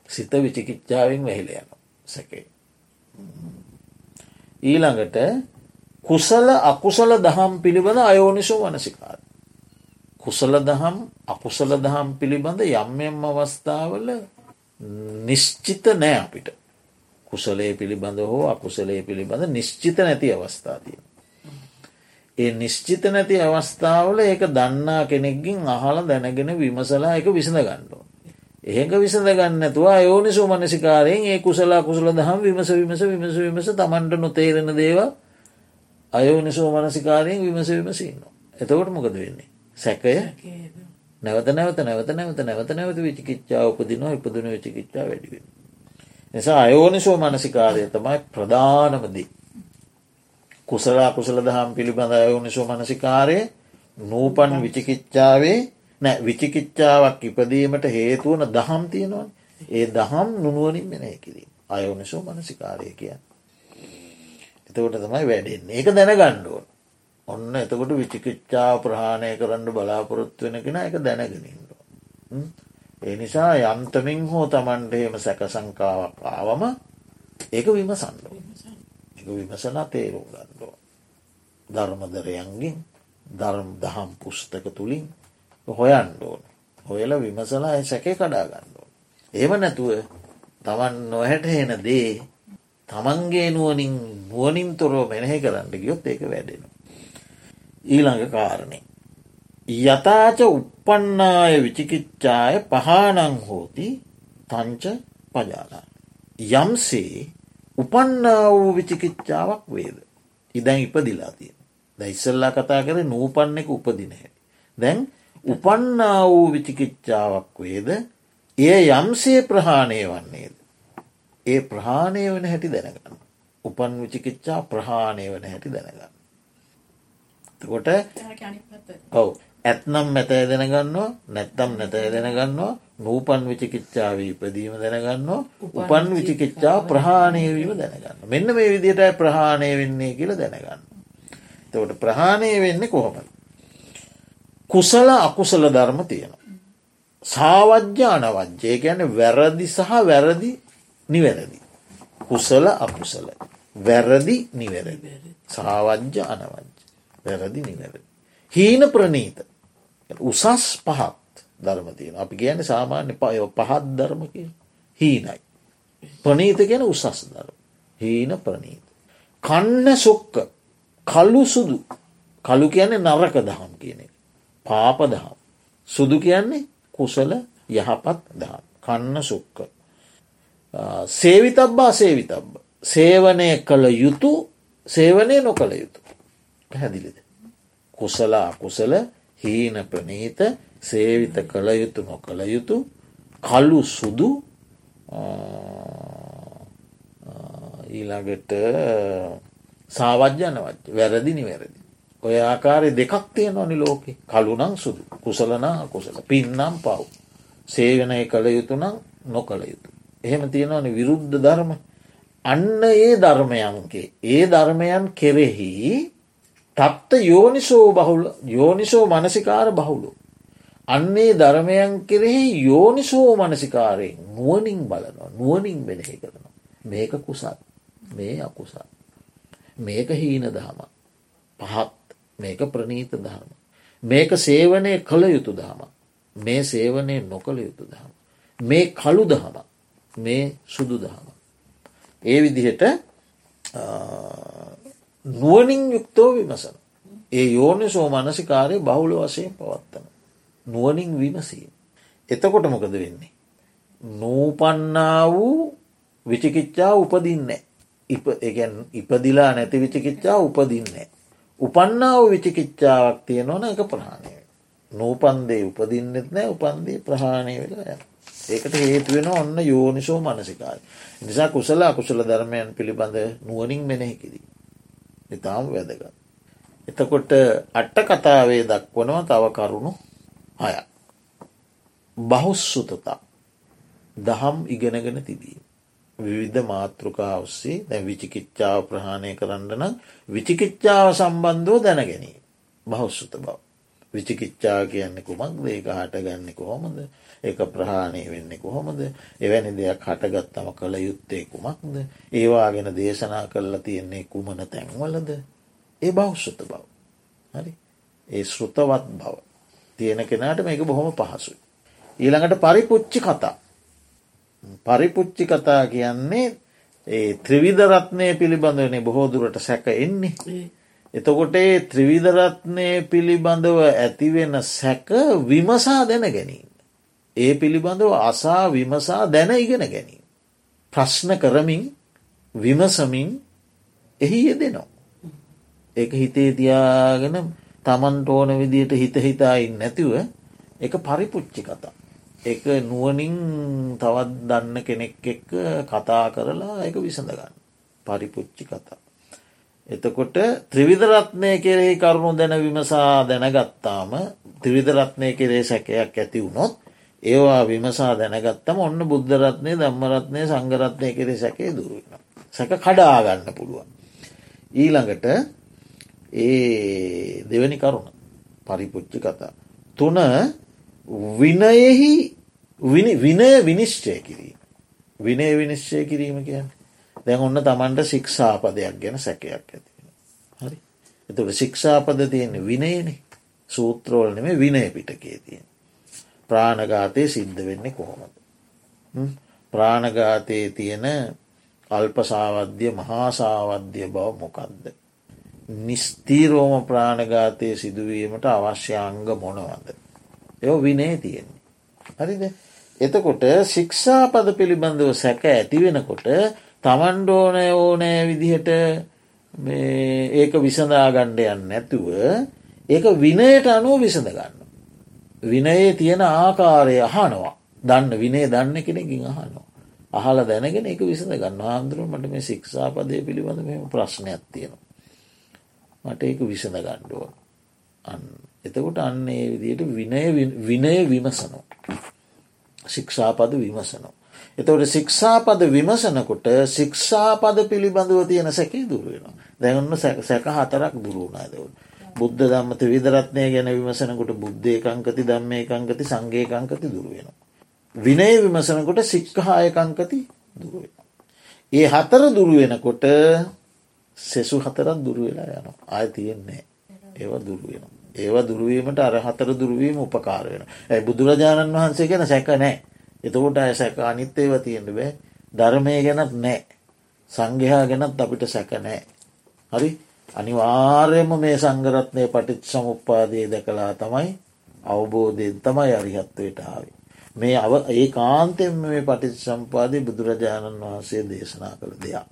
සිත විචිකිච්චාවෙන් වැහිල යන සැකේ. ඊළඟට කුසල අකුසල දහම් පිළිබඳ අයෝනිසෝ වනසිකාර. කුසල දහම් අකුසල දහම් පිළිබඳ යම්යම් අවස්ථාවල නිශ්චිත නෑ අපිට. කුසලේ පිළිබඳ හෝ අකුසලේ පිළිබඳ නිශ්චිත නැති අවස්ථාතිය. ඒ නිශ්චිත නැති අවස්ථාවල ඒක දන්නා කෙනෙක්ගින් අහල දැනගෙන විමසලා එක විසඳ ගණ්ඩෝ. ඒක විසඳ ගන්නතුව යෝනිසු මනසිකාරයෙන් ඒ කුසලා කුසල දහම් විමස විමස විමස විමස තමන්ට නොතේරෙන දේව අයෝනිසෝ මනසිකාරයෙන් විමස විමසින්න. එතකොට මොකද වෙන්නේ. සැකය නැවත නැවත නැවත නැවත නැවත නැවත විචිකිච්චා උපදිනවා ඉපදන විචිකිච්චා වැඩිවෙන. නිසා අයෝනිසෝ මනසිකාරය තමයි ප්‍රධානමදී. කුසලා කුසල දහම් පිළිබඳ අයෝනිසෝ මනසිකාරය නූපන් විචිකිච්චාවේ නෑ විචිකිච්චාවක් ඉපදීමට හේතුවන දහම් තියෙනවන්. ඒ දහම් නුනුවනින් මෙනය කිරීම. අයෝනිසෝ මනසිකාරය කියන්න. එතකොට තමයි වැඩෙන්නේ. ඒක දැනගණ්ඩුවන් ඔන්න එතකොට විචිකිච්චා ප්‍රහාණය කරන්න බලාපොරොත්තු වෙන කෙන එක දැනගෙනින්ට. ඒ නිසා යන්තමින් හෝ තමන්ට එහෙම සැක සංකාවක් ආවම ඒක විමසන්ඩ එක විමසනා තේරුම් ගන්නඩෝ. ධර්මදරයන්ගින් ධර්ම දහම් පුස්තක තුළින් හොයන්ඩෝන හොයල විමසලා සැකේ කඩා ගණ්ඩෝ. ඒම නැතුව තමන් නොහැට හෙන දේ තමන්ගේ නුවනින් නුවනින් තොරෝ මෙනෙහි කරන්න ගියොත් ඒක වැඩෙන. ඊළඟ කාරණය. යතාච උපන්නාය විචිකිච්චාය පහනං හෝති තංච පජානා. යම්සේ උපන්නා වූ විචිකිච්චාවක් වේද. ඉදැන් ඉපදිලා තියෙන. ද ඉස්සල්ලා කතා කර නූපන්න එක උපදින හැටි. දැන් උපන්නා වූ විචිකිච්චාවක් වේද එය යම්සේ ප්‍රහාණය වන්නේද. ඒ ප්‍රහාණය වන හැටි දැනගන්න. උපන් විචිකිච්චා ප්‍රහාණය වන හැටි දැනගන්න. කොට ඔව ඇත්නම් මැතය දැනගන්නවා නැත්තම් නැතය දැනගන්නවා නූපන් විචිකිච්චාව ඉපදීම දැනගන්නවා උපන් විචිකිච්චා ප්‍රහාණයවීම දැනගන්න මෙන්න මේ විදිහටයි ප්‍රහාණය වෙන්නේ කියල දැනගන්න. තවට ප්‍රහාණය වෙන්නේ කොහොමද. කුසල අකුසල ධර්ම තියෙනවා. සාවජ්‍ය අනවජ්‍යය ගැන වැරදි සහ වැරදි නිවැරදි. කුසල අකුසල. වැරදි නිවැරදි. සාවජ්‍ය අනවජ්‍ය. වැරදි නිවැරදි. හීන ප්‍රනීත උසස් පහත් ධර්මතියන අපි කියන සාමාන්‍ය පය පහත් ධර්ම කිය හීනයි. ප්‍රනීත ගැන උසස් ධර්ම. හීන ප්‍රනීත. කන්න සොක්ක කල්ලු සුදු කලු කියන්නේ නරක දහම් කියන එක. පාප දහම්. සුදු කියන්නේ කුසල යහපත් දහම්. කන්න සුක්ක. සේවිතබ්බා සේවිතබ්බ. සේවනය කළ යුතු සේවනය නොකළ යුතු. පැහැදිලිද. කුසල අකුසල හීන ප්‍රනීත සේවිත කළ යුතු නොකළ යුතු කල්ලු සුදු ඊළඟට සාවජ්‍යනවත් වැරදි නිවැරදි. ඔය ආකාරය දෙකක් තියෙන ඕනි ලෝකෙ කළුනං සුදු කුසලනා කුසල පින්නම් පව්. සේවනය කළ යුතු නම් නොකළ යුතු. එහෙම තියෙනවනි විරුද්ධ ධර්ම අන්න ඒ ධර්මයන්ගේ ඒ ධර්මයන් කෙරෙහි තත්ත යෝනිසෝ බහුල යෝනිසෝ මනසිකාර බහුලු. අන්නේ ධර්මයන් කෙරෙහි යෝනිසෝ මනසිකාරයෙන් නුවනින් බලනවා නුවනින් වෙනෙහි කරනවා. මේක කුසත් මේ අකුසත්. මේක හීන දහම. පහත් මේක ප්‍රනීත දහම. මේක සේවනය කළ යුතු දහම. මේ සේවනය නොකළ යුතු දහම. මේ කළු දහම මේ සුදු දහම. ඒ විදිහට නුවනින් යුක්තෝ විමසන. ඒ යෝනි සෝ මනසිකාරය බහුල වශයෙන් පවත්තන. නුවනින් විමසීම. එතකොට මොකද වෙන්නේ. නූපන්නා වූ විචිකිච්චා උපදින්නේ. ඉපගැන් ඉපදිලා නැති විචිකිච්චා උපදින්නේ. උපන්නාව විචිකිච්චාවක් තියෙනවන එක ප්‍රහාණය. නූපන්දේ උපදින්නෙත් නෑ උපන්දේ ප්‍රහාණය වෙලා යන. ඒකට හේතුවෙන ඔන්න යෝනිසෝ මනසිකාර. නිසා කුසල අකුසල ධර්මයන් පිළිබඳ නුවනින් මෙනෙහි කිරී. ඉතාම වැදගත්. එතකොට අට්ට කතාවේ දක්වනව තව කරුණු හය. බහුස්සුතතා දහම් ඉගෙනගෙන තිබීම. විවිධ මාතෘකා ඔස්සේ දැ විචිකිච්චාව ප්‍රහාණය කරන්න නම් විචිකිච්චාව සම්බන්ධෝ දැනගැනීම බහුස්සුත බව. විචිකිච්චා කියන්නේ කුමක් ඒක හටගන්න කොහොමද ඒක ප්‍රහාණය වෙන්නේ කොහොමද? එවැනි දෙයක් හටගත්තම කළ යුත්තේ කුමක්ද? ඒවා ගැන දේශනා කරලා තියෙන්නේ කුමන තැන්වලද? ඒ බෞෂ්ෂත බව. හරි? ඒ ශෘතවත් බව. තියෙන කෙනාට මේක බොහොම පහසුයි. ඊළඟට පරිපුච්චි කතා. පරිපුච්චි කතා කියන්නේ ඒ ත්‍රවිධරත්නය පිළිබඳවනේ බොහෝදුරට සැක එන්නේ. එතකොට ඒ ත්‍රවිධරත්නය පිළිබඳව ඇතිවෙන සැක විමසා දැන ගැනීම. ඒ පිළිබඳව අසා විමසා දැන ඉගෙන ගැනීම. ප්‍රශ්න කරමින් විමසමින් එහි යෙදෙනවා. ඒක හිතේ තියාගෙන තමන්ට ඕන විදියට හිත හිතායින් නැතිව එක පරිපුච්චි කතා. එක නුවනින් තවත් දන්න කෙනෙක් එක්ක කතා කරලා එක විසඳගන්න. පරිපුච්චි කතා. එතකොට ත්‍රිවිධරත්නය කෙරෙහි කරුණු දැන විමසා දැනගත්තාම ත්‍රිවිධරත්නය කෙරේ සැකයක් ඇති වුණොත් ඒවා විමසා දැනගත්තම ඔන්න බුද්ධරත්නය දම්මරත්නය සංගරත්නය කෙරේ සැකේ දුරුවෙන. සැක කඩාගන්න පුළුවන්. ඊළඟට ඒ දෙවැනි කරුණ පරිපුච්චි කතා. තුන විනයෙහි විනය විනිශ්චය කිරීම. විනය විනිශ්චය කිරීම කියන්න. දැන් ඔන්න තමන්ට ශික්ෂාපදයක් ගැන සැකයක් ඇතිෙන. හරි. එතුට ශික්ෂාපද තියෙන විනයන සූත්‍රෝල නෙම විනය පිටකේ තියෙන. ප්‍රාණඝාතය සිද්ධ වෙන්නේ කොහොමද. ප්‍රාණඝාතයේ තියෙන අල්පසාවද්‍ය මහාසාවද්‍ය බව මොකක්ද. නිස්තීරෝම ප්‍රාණඝාතය සිදුවීමට අවශ්‍යාංග මොනවද. එය විනේ තියෙන්නේ. හරිද. එතකොට ශික්ෂාපද පිළිබඳව සැක ඇති වෙනකොට තමන්ඩෝනය ඕනෑ විදිහට ඒක විසඳා ගණ්ඩයන් නැතුව ඒක විනයට අනුව විසඳ ගන්න. විනයේ තියෙන ආකාරය අහනවා දන්න විනේ දන්න කෙනෙකින් අහනවා. අහල දැනගෙන එක විසඳ ගන්න ආන්දුරුවමට මේ ශික්ෂාපදය පිළිබඳ මෙම ප්‍රශ්නයක් තියෙනවා. මට ඒක විසඳ ගණ්ඩුව අන්න එතකොට අන්න ඒ විදියට විනය විමසනෝ. ශික්ෂාපද විමසනෝ. එතවට ශික්ෂාපද විමසනකොට ශික්ෂාපද පිළිබඳව තියෙන සැකේ දුරුවෙන. දැගන්න සැක හතරක් දුරුණාදව. බුද්ධ දම්මත විදරත්නය ගැන විමසනකොට බුද්ධයකංකති දම්මයකංකති සංගේකංකති දුරුවෙන. විනය විමසනකොට සික්කහායකංකති දුරුවෙන. ඒ හතර දුරුවෙනකොට සෙසු හතරත් දුරුවෙලා යන ආය තියෙන්නේ ඒව දුරුවෙන. ඒව දුරුවීමට අර හතර දුරුවීම උපකාර වෙන. ඇයි බුදුරජාණන් වහන්සේ ගැන සැක නෑ. එතකොට අය සැක අනිත් ඒව තියෙන්ට බෑ ධර්මය ගැනත් නෑ. සංඝයා ගැනත් අපිට සැක නෑ. හරි අනිවාර්යම මේ සංගරත්නය පටිච් සමුප්පාදය දැකලා තමයි අවබෝධයෙන් තමයි අරිහත්වයට ආවේ. මේ අව ඒ කාන්තෙන් මේ පටිච් සම්පාදය බුදුරජාණන් වහන්සේ දේශනා කළ දෙයක්.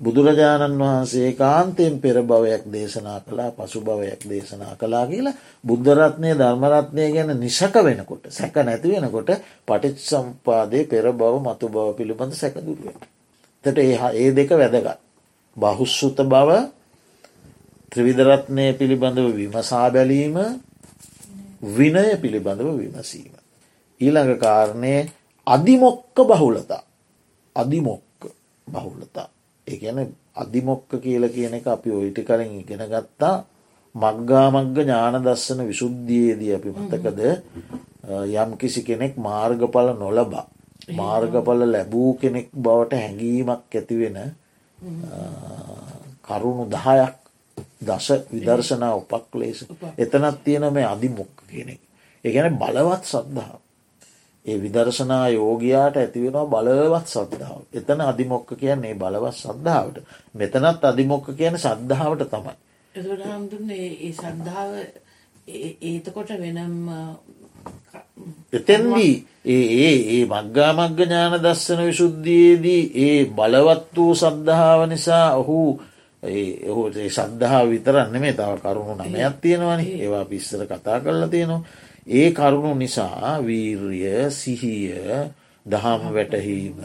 බුදුරජාණන් වහන්සේ කාන්තයෙන් පෙර භවයක් දේශනා කලා පසු භවයක් දේශනා කලා කියලා බුද්ධරත්නය ධර්මරත්නය ගැන නිසක වෙනකොට සැක නැති වෙනකොට පටිච් සම්පාදය පෙර බව මතු බව පිළිබඳ සැකදුරුව. තට ඒ ඒ දෙක වැදගත්. බහුස්සුත බව ත්‍රවිධරත්නය පිළිබඳව විමසා බැලීම විනය පිළිබඳව විමසීම. ඊළඟ කාරණය අධිමොක්ක බහුලතා. අධිමොක්ක බහුලතා. ඒගැන අධිමොක්ක කියල කියන එක අපි ඔයිට කලින් ඉගෙන ගත්තා. මක්ගාමග්ග ඥාන දස්සන විශුද්ධියේදී අපි මතකද? යම් කිසි කෙනෙක් මාර්ගඵල නොලබා මාර්ගඵල ලැබූ කෙනෙක් බවට හැඟීමක් ඇතිවෙන කරුණු දහයක් දස විදර්ශනා උපක් ලේස එතනත් තියෙන මේ අධිමොක්ක කෙනෙක්. ඒගැන බලවත් සද්ධාව. ඒ විදර්ශනා යෝගයාට ඇතිවෙනවා බලවත් සද්ධාව. එතන අධිමොක්ක කියන්නේ බලවත් සද්ධාවට. මෙතනත් අධිමොක්ක කියන සද්ධාවට තමයි. එතකොට හාමුදුරනේ ඒ සද්ධාව ඒතකොට වෙනම් එතැන්දී ඒ ඒ ඒ මග්ගා මග්ග ඥාන දස්සන විශුද්ධියේදී ඒ බලවත් වූ සද්ධාව නිසා ඔහු ඔහුට සද්ධහා විතරන්න මේ තව කරුණු නමයක් තියෙනවනි ඒවා පිස්සර කතා කරලා තියෙනවා. ඒ කරුණු නිසා වීර්ය සිහිය දහම් වැටහීම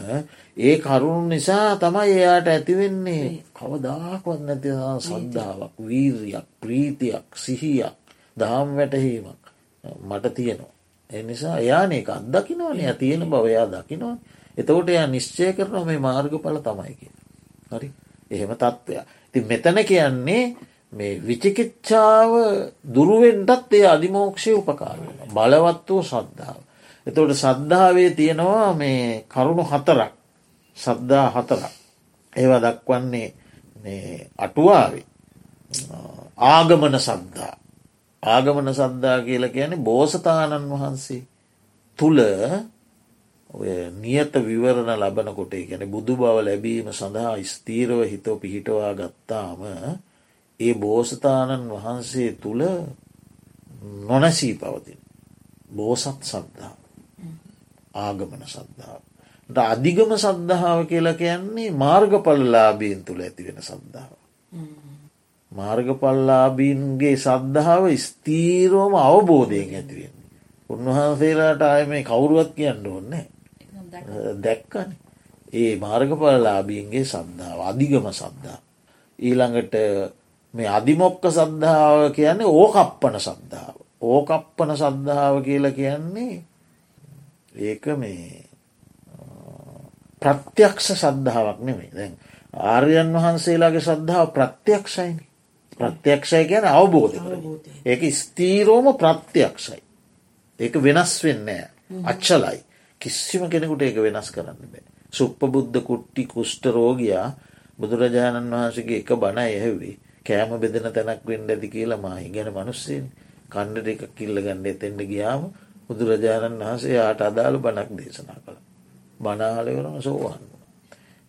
ඒ කරුණු නිසා තමයි එයාට ඇතිවෙන්නේ කවදාකවත් නැති සද්ධාවක් වීර්යක් ප්‍රීතියක් සිහියක් දහම් වැටහීමක් මට තියෙනවා. එනිසා එයාන එක අත්දකිනවනේ තියෙන බවයා දකිනවා. එතකොට එයා නිශ්චය කරන මේ මාර්ගඵල තමයි කිය. හරි එහෙම තත්ත්වය. ති මෙතන කියන්නේ මේ විචිකිච්ඡාව දුරුවෙන්ටත් ඒ අධිමෝක්ෂය උපකාර බලවත් වූ සද්ධාව. එතවට සද්ධාවේ තියෙනවා මේ කරුණු හතරක් සද්ධා හතරක්. ඒවා දක්වන්නේ අටුවාවේ ආගමන සද්ධා ආගමන සද්ධා කියල කියන බෝසතාණන් වහන්සේ තුළ ඔය නියත විවරණ ලබනකොට ගැන බුදු බව ලැබීම සඳහා ස්තීරව හිතෝ පිහිටවා ගත්තාම ඒ බෝසතාණන් වහන්සේ තුළ නොනැසී පවතින. බෝසත් සද්ධාව ආගමන සද්ධාව. අධිගම සද්ධාව කියලා කියන්නේ මාර්ගපල්ලාබීන් තුළ ඇතිවෙන සද්ධාව. මාර්ගපල්ලාබීන්ගේ සද්ධාව ස්තීරෝම අවබෝධයෙන් ඇතිවෙන්නේ. උන්වහන්සේලාට ආය මේ කවුරුවත් කියන්න ඕන්නේ දැක්කන. ඒ මාර්ගපලලාබීන්ගේ සද්ධාව අධිගම සද්ධා. ඊළඟට මේ අධිමොක්ක සද්ධාව කියන්නේ ඕකප්පන සද්ධාව. ඕකප්පන සද්ධාව කියලා කියන්නේ ඒක මේ ප්‍රත්‍යක්ෂ සද්ධාවක් නෙමේ දැන් ආර්යන් වහන්සේලාගේ සද්ධාව ප්‍රත්‍යක්ෂයිනි. ප්‍රත්‍යක්ෂය ගැන අවබෝධ ඒක ස්තීරෝම ප්‍රත්‍යක්ෂයි. ඒක වෙනස් වෙන්නෑ අච්චලයි කිසිම කෙනෙකුට ඒක වෙනස් කරන්න බෑ. සුප්පබුද්ධ කුට්ටි කුෂ්ට රෝගයා බුදුරජාණන් වහන්සගේ එක බණ එහැවේ කෑම බෙදෙන තැනක් වෙන්ඩ ඇති කියලා මහි ගැන මනුස්සයෙන් කණ්ඩට එක කිල්ල ගන්න එතෙන්ට ගියාම බුදුරජාණන් වහන්සේ යාට අදාළ බණක් දේශනා කළ. බනාලවරම සෝවන්න.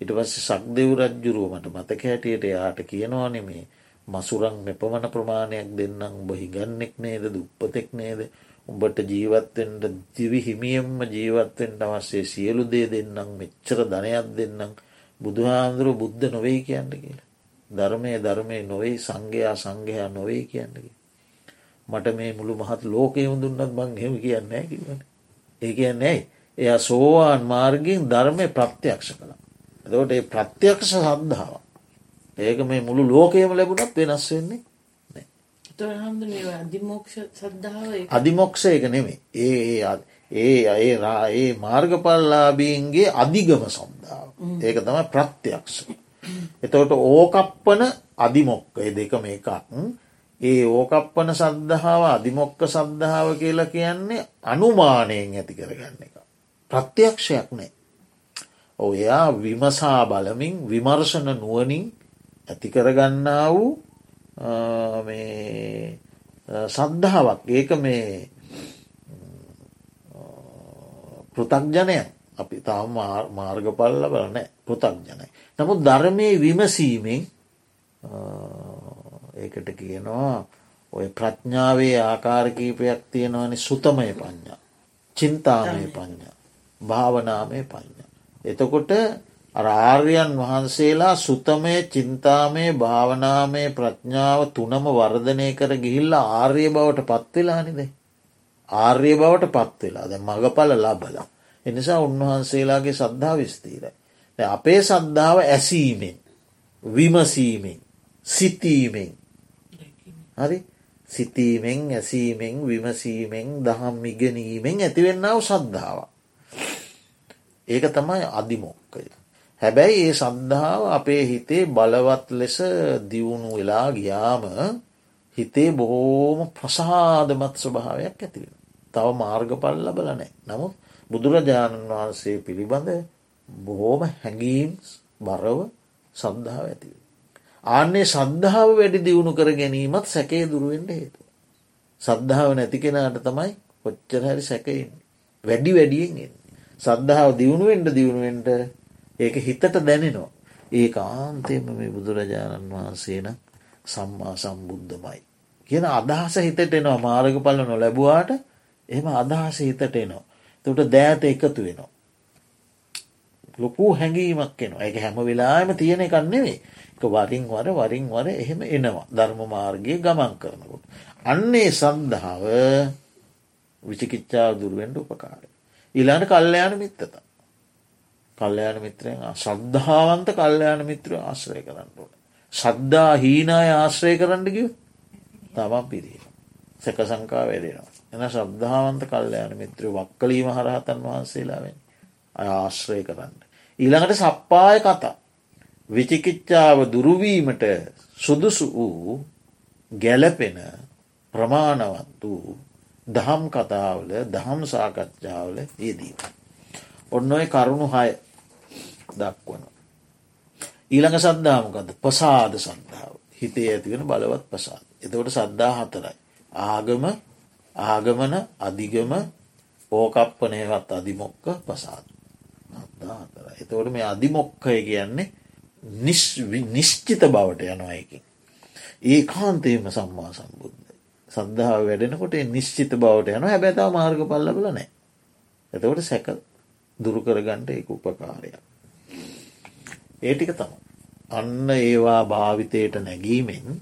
ඉට පස්ස සක්දෙව් රජ්ජුරුවමට මතක හැටියට යාට කියනවා නෙමේ මසුරං මෙපමණ ප්‍රමාණයක් දෙන්නම් උඹ හිගන්නෙක් නේද දුප්පතෙක් නේද? උඹට ජීවත්තෙන්ට දිවි හිමියම්ම ජීවත්තෙන්ට අවස්සේ සියලු දේ දෙන්නම් මෙච්චර ධනයක් දෙන්නම් බුදුහාන්දුරුව බුද්ධ නොවෙයි කියන්න කියලා. ධර්මය ධර්මය නොවෙයි සංඝයා සංඝයා නොවෙයි කියන්නකි. මට මේ මුළු මහත් ලෝකයම දුන්නත් බං හෙම කියන්න කිවන. ඒ කියන්නේ එයා සෝවාන් මාර්ගයෙන් ධර්මය ප්‍රත්‍යක්ෂ කළ. එතකොට ඒ ප්‍රත්‍යක්ෂ සද්ධාව. ඒක මේ මුළු ලෝකයම ලැබුණත් වෙනස් වෙන්නේ අධිමෝක්ෂ සද්ධාව අධිමොක්ෂ එක නෙමේ ඒ ඒ ඒ ඒ මාර්ගපල්ලාබීන්ගේ අධිගම සද්ධාව. ඒක තමයි ප්‍රත්‍යක්ෂ. එතවට ඕකප්පන අධිමොක්කය දෙකම එකක් ඒ ඕකප්පන සද්ධාව අධිමොක්ක සද්ධාව කියලා කියන්නේ අනුමානයෙන් ඇති කරගන්න එක. ප්‍රත්‍යක්ෂයක් නෑ. ඔයා විමසා බලමින් විමර්ශන නුවනින් ඇති කරගන්නා වූ සද්ධාවක් ඒක මේ පෘතක්ජනය අපි තාම මාර්ගපල්ල බලනෑ පෘතක්ජනයි. නමුත් ධර්මය විමසීමෙන් ඒකට කියනවා ඔය ප්‍රඥාවේ ආකාරකීපයක් තියෙනවනි සුතමය පඥ්ඥා චින්තාමය පඥ්ඥා භාවනාමය පඥ්ඥා. එතකොට ආර්යන් වහන්සේලා සුතමය චින්තාමය භාවනාමය ප්‍රඥාව තුනම වර්ධනය කර ගිහිල්ලා ආර්ය බවට පත්වෙලානිද. ආර්ය බවට පත්වෙලා ද මගපල ලබල. එනිසා උන්වහන්සේලාගේ සද්ධා විස්තීරයි. අපේ සද්ධාව ඇසීමෙන් විමසීමෙන් සිතීමෙන් හරි සිතීමෙන් ඇසීමෙන් විමසීමෙන් දහම් ඉගෙනීමෙන් ඇතිවෙන්නාව සද්ධාව. ඒක තමයි අධිමොක්කය. හැබැයි ඒ සද්ධාව අපේ හිතේ බලවත් ලෙස දියුණු වෙලා ගියාම හිතේ බොහෝම ප්‍රසාදමත් ස්වභාවයක් ඇතිවෙන. තව මාර්ගපල් ලබල නෑ. නමුත් බුදුරජාණන් වහන්සේ පිළිබඳ බොහෝම හැඟීම් බරව සද්ධාව ඇතිව. ආන්නේ සද්ධාව වැඩි දියුණු කර ගැනීමත් සැකේ දුරුවෙන්ට හේතු. සද්ධාව නැති කෙනාට තමයි කොච්චර හැරි සැකයින්නේ. වැඩි වැඩියෙන් එන්නේ. සද්ධාව දියුණුවෙන්ට දියුණුවෙන්ට ඒක හිතට දැනෙනවා. ඒ ආන්තයම මේ බුදුරජාණන් වහන්සේන සම්මා සම්බුද්ධමයි. කියන අදහස හිතට එනවා මාර්ග පල නො ලැබවාට එම අදහස හිතට එනවා. තට දෑත එකතු වෙනවා. ලොකු හැඟීමක් එනවා එක හැම වෙලාම තියෙන එකන්නෙවේ එක වරින් වර වරින් වර එහෙම එනවා ධර්ම මාර්ගය ගමන් කරනකොට. අන්නේ සන්දහාව විචිකිච්චාව දුරුවෙන්ට උපකාරය. ඊලාට කල්ලයාන මිත්තත. කල්ලයාන මිත්‍රයෙන් ශද්ධාවන්ත කල්ලයාන මිත්‍ර ආශ්‍රය කරන්නට. ශද්ධා හීනාය ආශ්‍රය කරන්නකිව තමන් පිරී. සැක සංකා වැඩෙනවා. එන ශබ්ධාවන්ත කල්ලයාන මිත්‍ර වක්කලීම හරහතන් වහන්සේලාවෙන් අය ආශ්‍රය කරන්න. ඊළඟට සප්පාය කතා. විචිකිච්චාව දුරුවීමට සුදුසු වූ ගැලපෙන ප්‍රමාණවත් වූ දහම් කතාවල දහම් සාකච්ඡාවල ඒදී. ඔන්න ඔය කරුණු හය දක්වන. ඊළඟ සද්ධාමකද පසාද සද්ධාව හිතේ ඇතිවෙන බලවත් පසාද. එතවට සද්ධා හතරයි. ආගම ආගමන අධිගම ඕකප්පනයවත් අධිමොක්ක පසාද. හතර. එතවට මේ අධිමොක්කය කියන්නේ නිශ්චිත බවට යනවායකින්. ඒ කාන්තේම සම්මා සම්බුද්ධ. සද්ධාව වැඩෙනකොට නිශ්චිත බවට යන හැබැතාව මාර්ග පල්ලබල නෑ. එතවට සැක දුරුකරගන්ට එක උපකාරයක්. ඒටික තම. අන්න ඒවා භාවිතයට නැගීමෙන්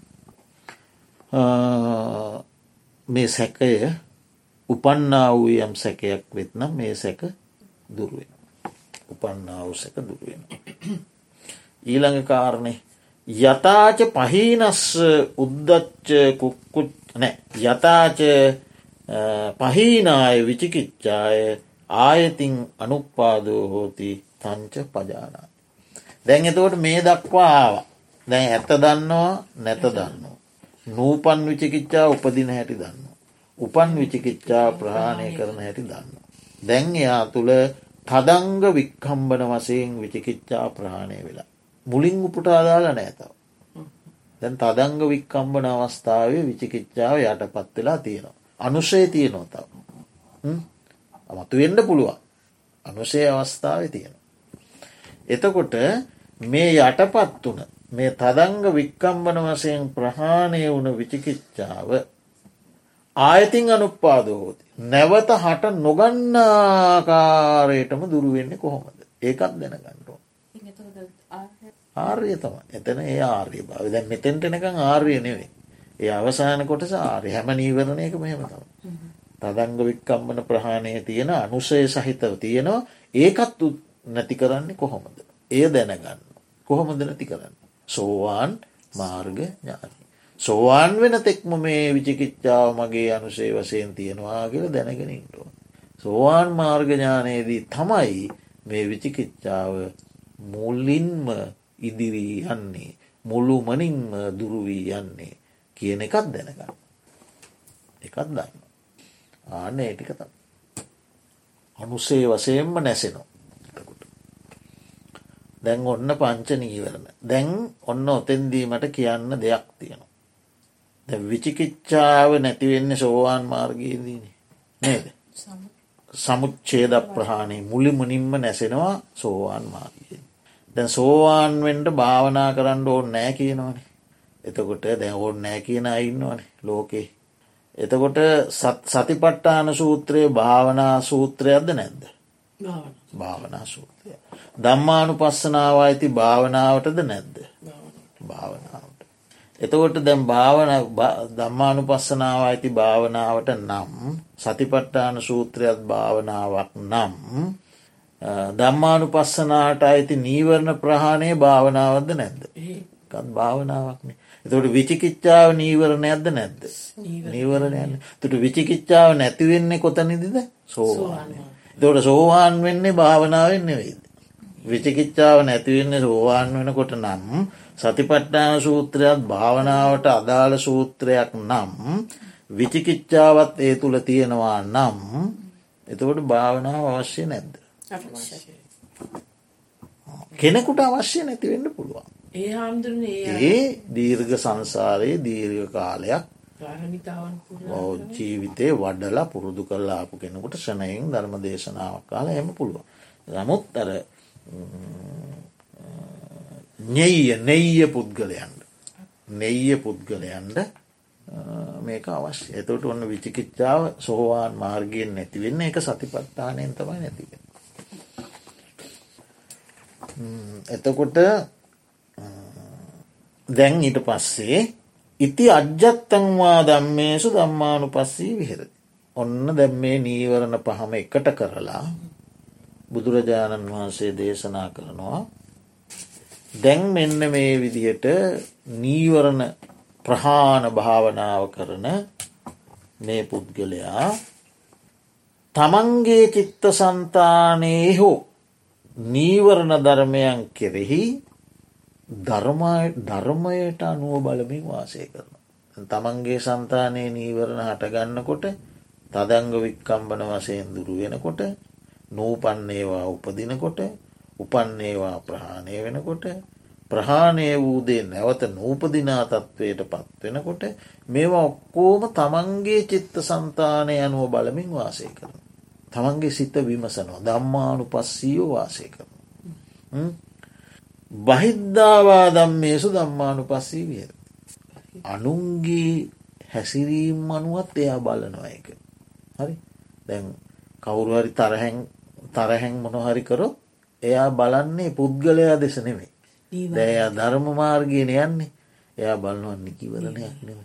මේ සැකය උපන්නා වූ යම් සැකයක් වෙත්නම් මේ සැක දුරුවෙන. උපන්නා වූ සැක දුරුවෙන. ඊළඟ කාරණය යතාච පහීනස් උද්දච්ච කුක්කුච් නෑ යතාච පහීනාය විචිකිච්චාය ආයතින් අනුපාදෝ හෝති තංච පජානා. දැන් එතකොට මේ දක්වා ආව දැන් ඇත්ත දන්නවා නැත දන්නවා. නූපන් විචිකිච්චා උපදින හැටි දන්න. උපන් විචිකිච්චා ප්‍රහාණය කරන හැටි දන්න. දැන් එයා තුළ තදංග වික්කම්බන වසයෙන් විචිකිච්චා ප්‍රහාණය වෙලා. මුලින් උපුටාදාල නෑතව. දැන් තදංග වික්කම්බන අවස්ථාවේ විචිකිච්චාව යටපත් වෙලා තියෙනවා. අනුශය තියනො තව. අමතු වෙන්ඩ පුළුවන්. අනුශය අවස්ථාව තියෙන. එතකොට මේ යටපත් වන මේ තදංග වික්කම්බන වසයෙන් ප්‍රහාණය වුණ විචිකිච්චාව ආයතින් අනුපාදහෝති. නැවත හට නොගන්නාකාරයටම දුරුවෙන්නේ කොහොමද. ඒකත් දැනගන්නඩෝ. ආර්ය තම එතන ඒ ආර්ය භාව දැන් මෙතැන්ටනකං ආර්ය නෙවේ. ඒ අවසාන කොටස ආර්ය හැම නීවරණයක මෙහෙම තම. තදංග වික්කම්බන ප්‍රහාණය තියෙන අනුසය සහිතව තියෙනවා ඒකත් නැති කරන්නේ කොහොමද. එය දැනගන්න. කොහොමද නැති කරන්න. සෝවාන් මාර්ග ඥානී. සෝවාන් වෙන තෙක්ම මේ විචිකිච්චාව මගේ අනුසේ වසයෙන් තියෙනවා කියල දැනගෙනින්ටුව. සෝවාන් මාර්ගඥානයේදී තමයි මේ විචිකිච්චාව මුල්ලින්ම ඉදිවී යන්නේ මුළු මනින්ම දුරුවී යන්නේ කියන එකත් දැනගන්න. එකත් දන්න. ආන ඒටික තම. අනුසේ වසයෙන්ම නැසෙනවා. දැන් ඔන්න පංච නීවරණ. දැන් ඔන්න ඔතෙන්දීමට කියන්න දෙයක් තියෙනවා. ද විචිකිච්චාව නැතිවෙන්න සෝවාන් මාර්ගයේදීන නේද. සමුච්චේද ප්‍රහාණය මුලි මුනින්ම නැසෙනවා සෝවාන් මාර්ගයෙන්. දැන් සෝවාන්වෙන්ට භාවනා කරන්න ඕන්න නෑ කියනවනේ. එතකොට දැ ඕන්න නෑ කියන ඉන්නවනේ ලෝකේ. එතකොට සතිපට්ටාන සූත්‍රයේ භාවනා සූත්‍රයක්ද නැද්ද. භාවනා සූත්‍රය. දම්මානු පස්සනාව ඇති භාවනාවටද නැද්ද. භාවනාවට. එතකොට දැම් භාවන දම්මානු පස්සනාව ඇති භාවනාවට නම් සතිපට්ටාන සූත්‍රයක් භාවනාවක් නම් දම්මානු පස්සනාට අයිති නීවරණ ප්‍රහාණය භාවනාවද නැද්ද. කත් භාවනාවක්නේ. එතට විචිකිච්චාව නීවරණයක්ද නැද්ද. නීවරණයන්න තුට විචිකිච්චාව නැතිවෙන්නේ කොතනිදිද සෝවානය. තොට සෝවාන් වෙන්නේ භාවනාවෙන් නෙවෙයිද. විචිකිච්චාව නැතිවෙන්නේ සෝවාන් වෙනකොට නම් සතිපට්ටාන සූත්‍රයක් භාවනාවට අදාළ සූත්‍රයක් නම් විචිකිච්චාවත් ඒ තුළ තියෙනවා නම් එතකොට භාවනාව අවශ්‍ය නැද්ද. කෙනෙකුට අවශ්‍ය නැතිවෙන්න පුළුවන්. ඒ ඒ දීර්ඝ සංසාරයේ දීර්ඝ කාලයක් ජීවිතය වඩලා පුරුදු කරලා ආපු කෙනෙකුට ෂණයෙන් ධර්ම දේශනාවක් කාල එම පුළුව. නමුත් අර නෙය නෙය පුද්ගලයන්ට නෙය පුද්ගලයන්ට මේක අවශ්‍ය එතට ඔන්න විචිකිච්චාව සෝවාන් මාර්ගයෙන් නැතිවෙන්න එක සතිපත්තානයෙන් තමයි නැතිව. එතකොට දැන් ඊට පස්සේ ඉති අජ්ජත්තංවා දම්මේසු දම්මානු පස්සී විහෙර. ඔන්න දැම් මේ නීවරණ පහම එකට කරලා බුදුරජාණන් වහන්සේ දේශනා කරනවා දැන් මෙන්න මේ විදිහට නීවරණ ප්‍රහාණ භාවනාව කරන මේ පුද්ගලයා තමන්ගේ චිත්ත සන්තානයේ හෝ නීවරණ ධර්මයන් කෙරෙහි ධර්මයට අනුව බලමින් වාසය කරන. තමන්ගේ සන්තානයේ නීවරණ හටගන්නකොට තදංග වික්කම්බන වසයෙන් දුරු වෙනකොට නූපන්නේවා උපදිනකොට උපන්නේවා ප්‍රහාණය වෙනකොට ප්‍රහාණය වූදේ නැවත නූපදිනා තත්ත්වයට පත්වෙනකොට මේවා ඔක්කෝම තමන්ගේ චිත්ත සන්තානය අනුව බලමින් වාසය කරන. තමන්ගේ සිත විමසනවා දම්මානු පස්සීෝ වාසය කරන. බහිද්ධවා දම්මේසු දම්මානු පස්සී විය. අනුන්ගේ හැසිරීම් අනුවත් එයා බලනවා එක. හරි දැන් කවුරුහරි තරහැන් තරහැන් මොනොහරි කරොත් එයා බලන්නේ පුද්ගලයා දෙස නෙමේ දැයා ධර්ම මාර්ගයන යන්නේ. එයා බලනුවන් නිකිවරණයක් නෙම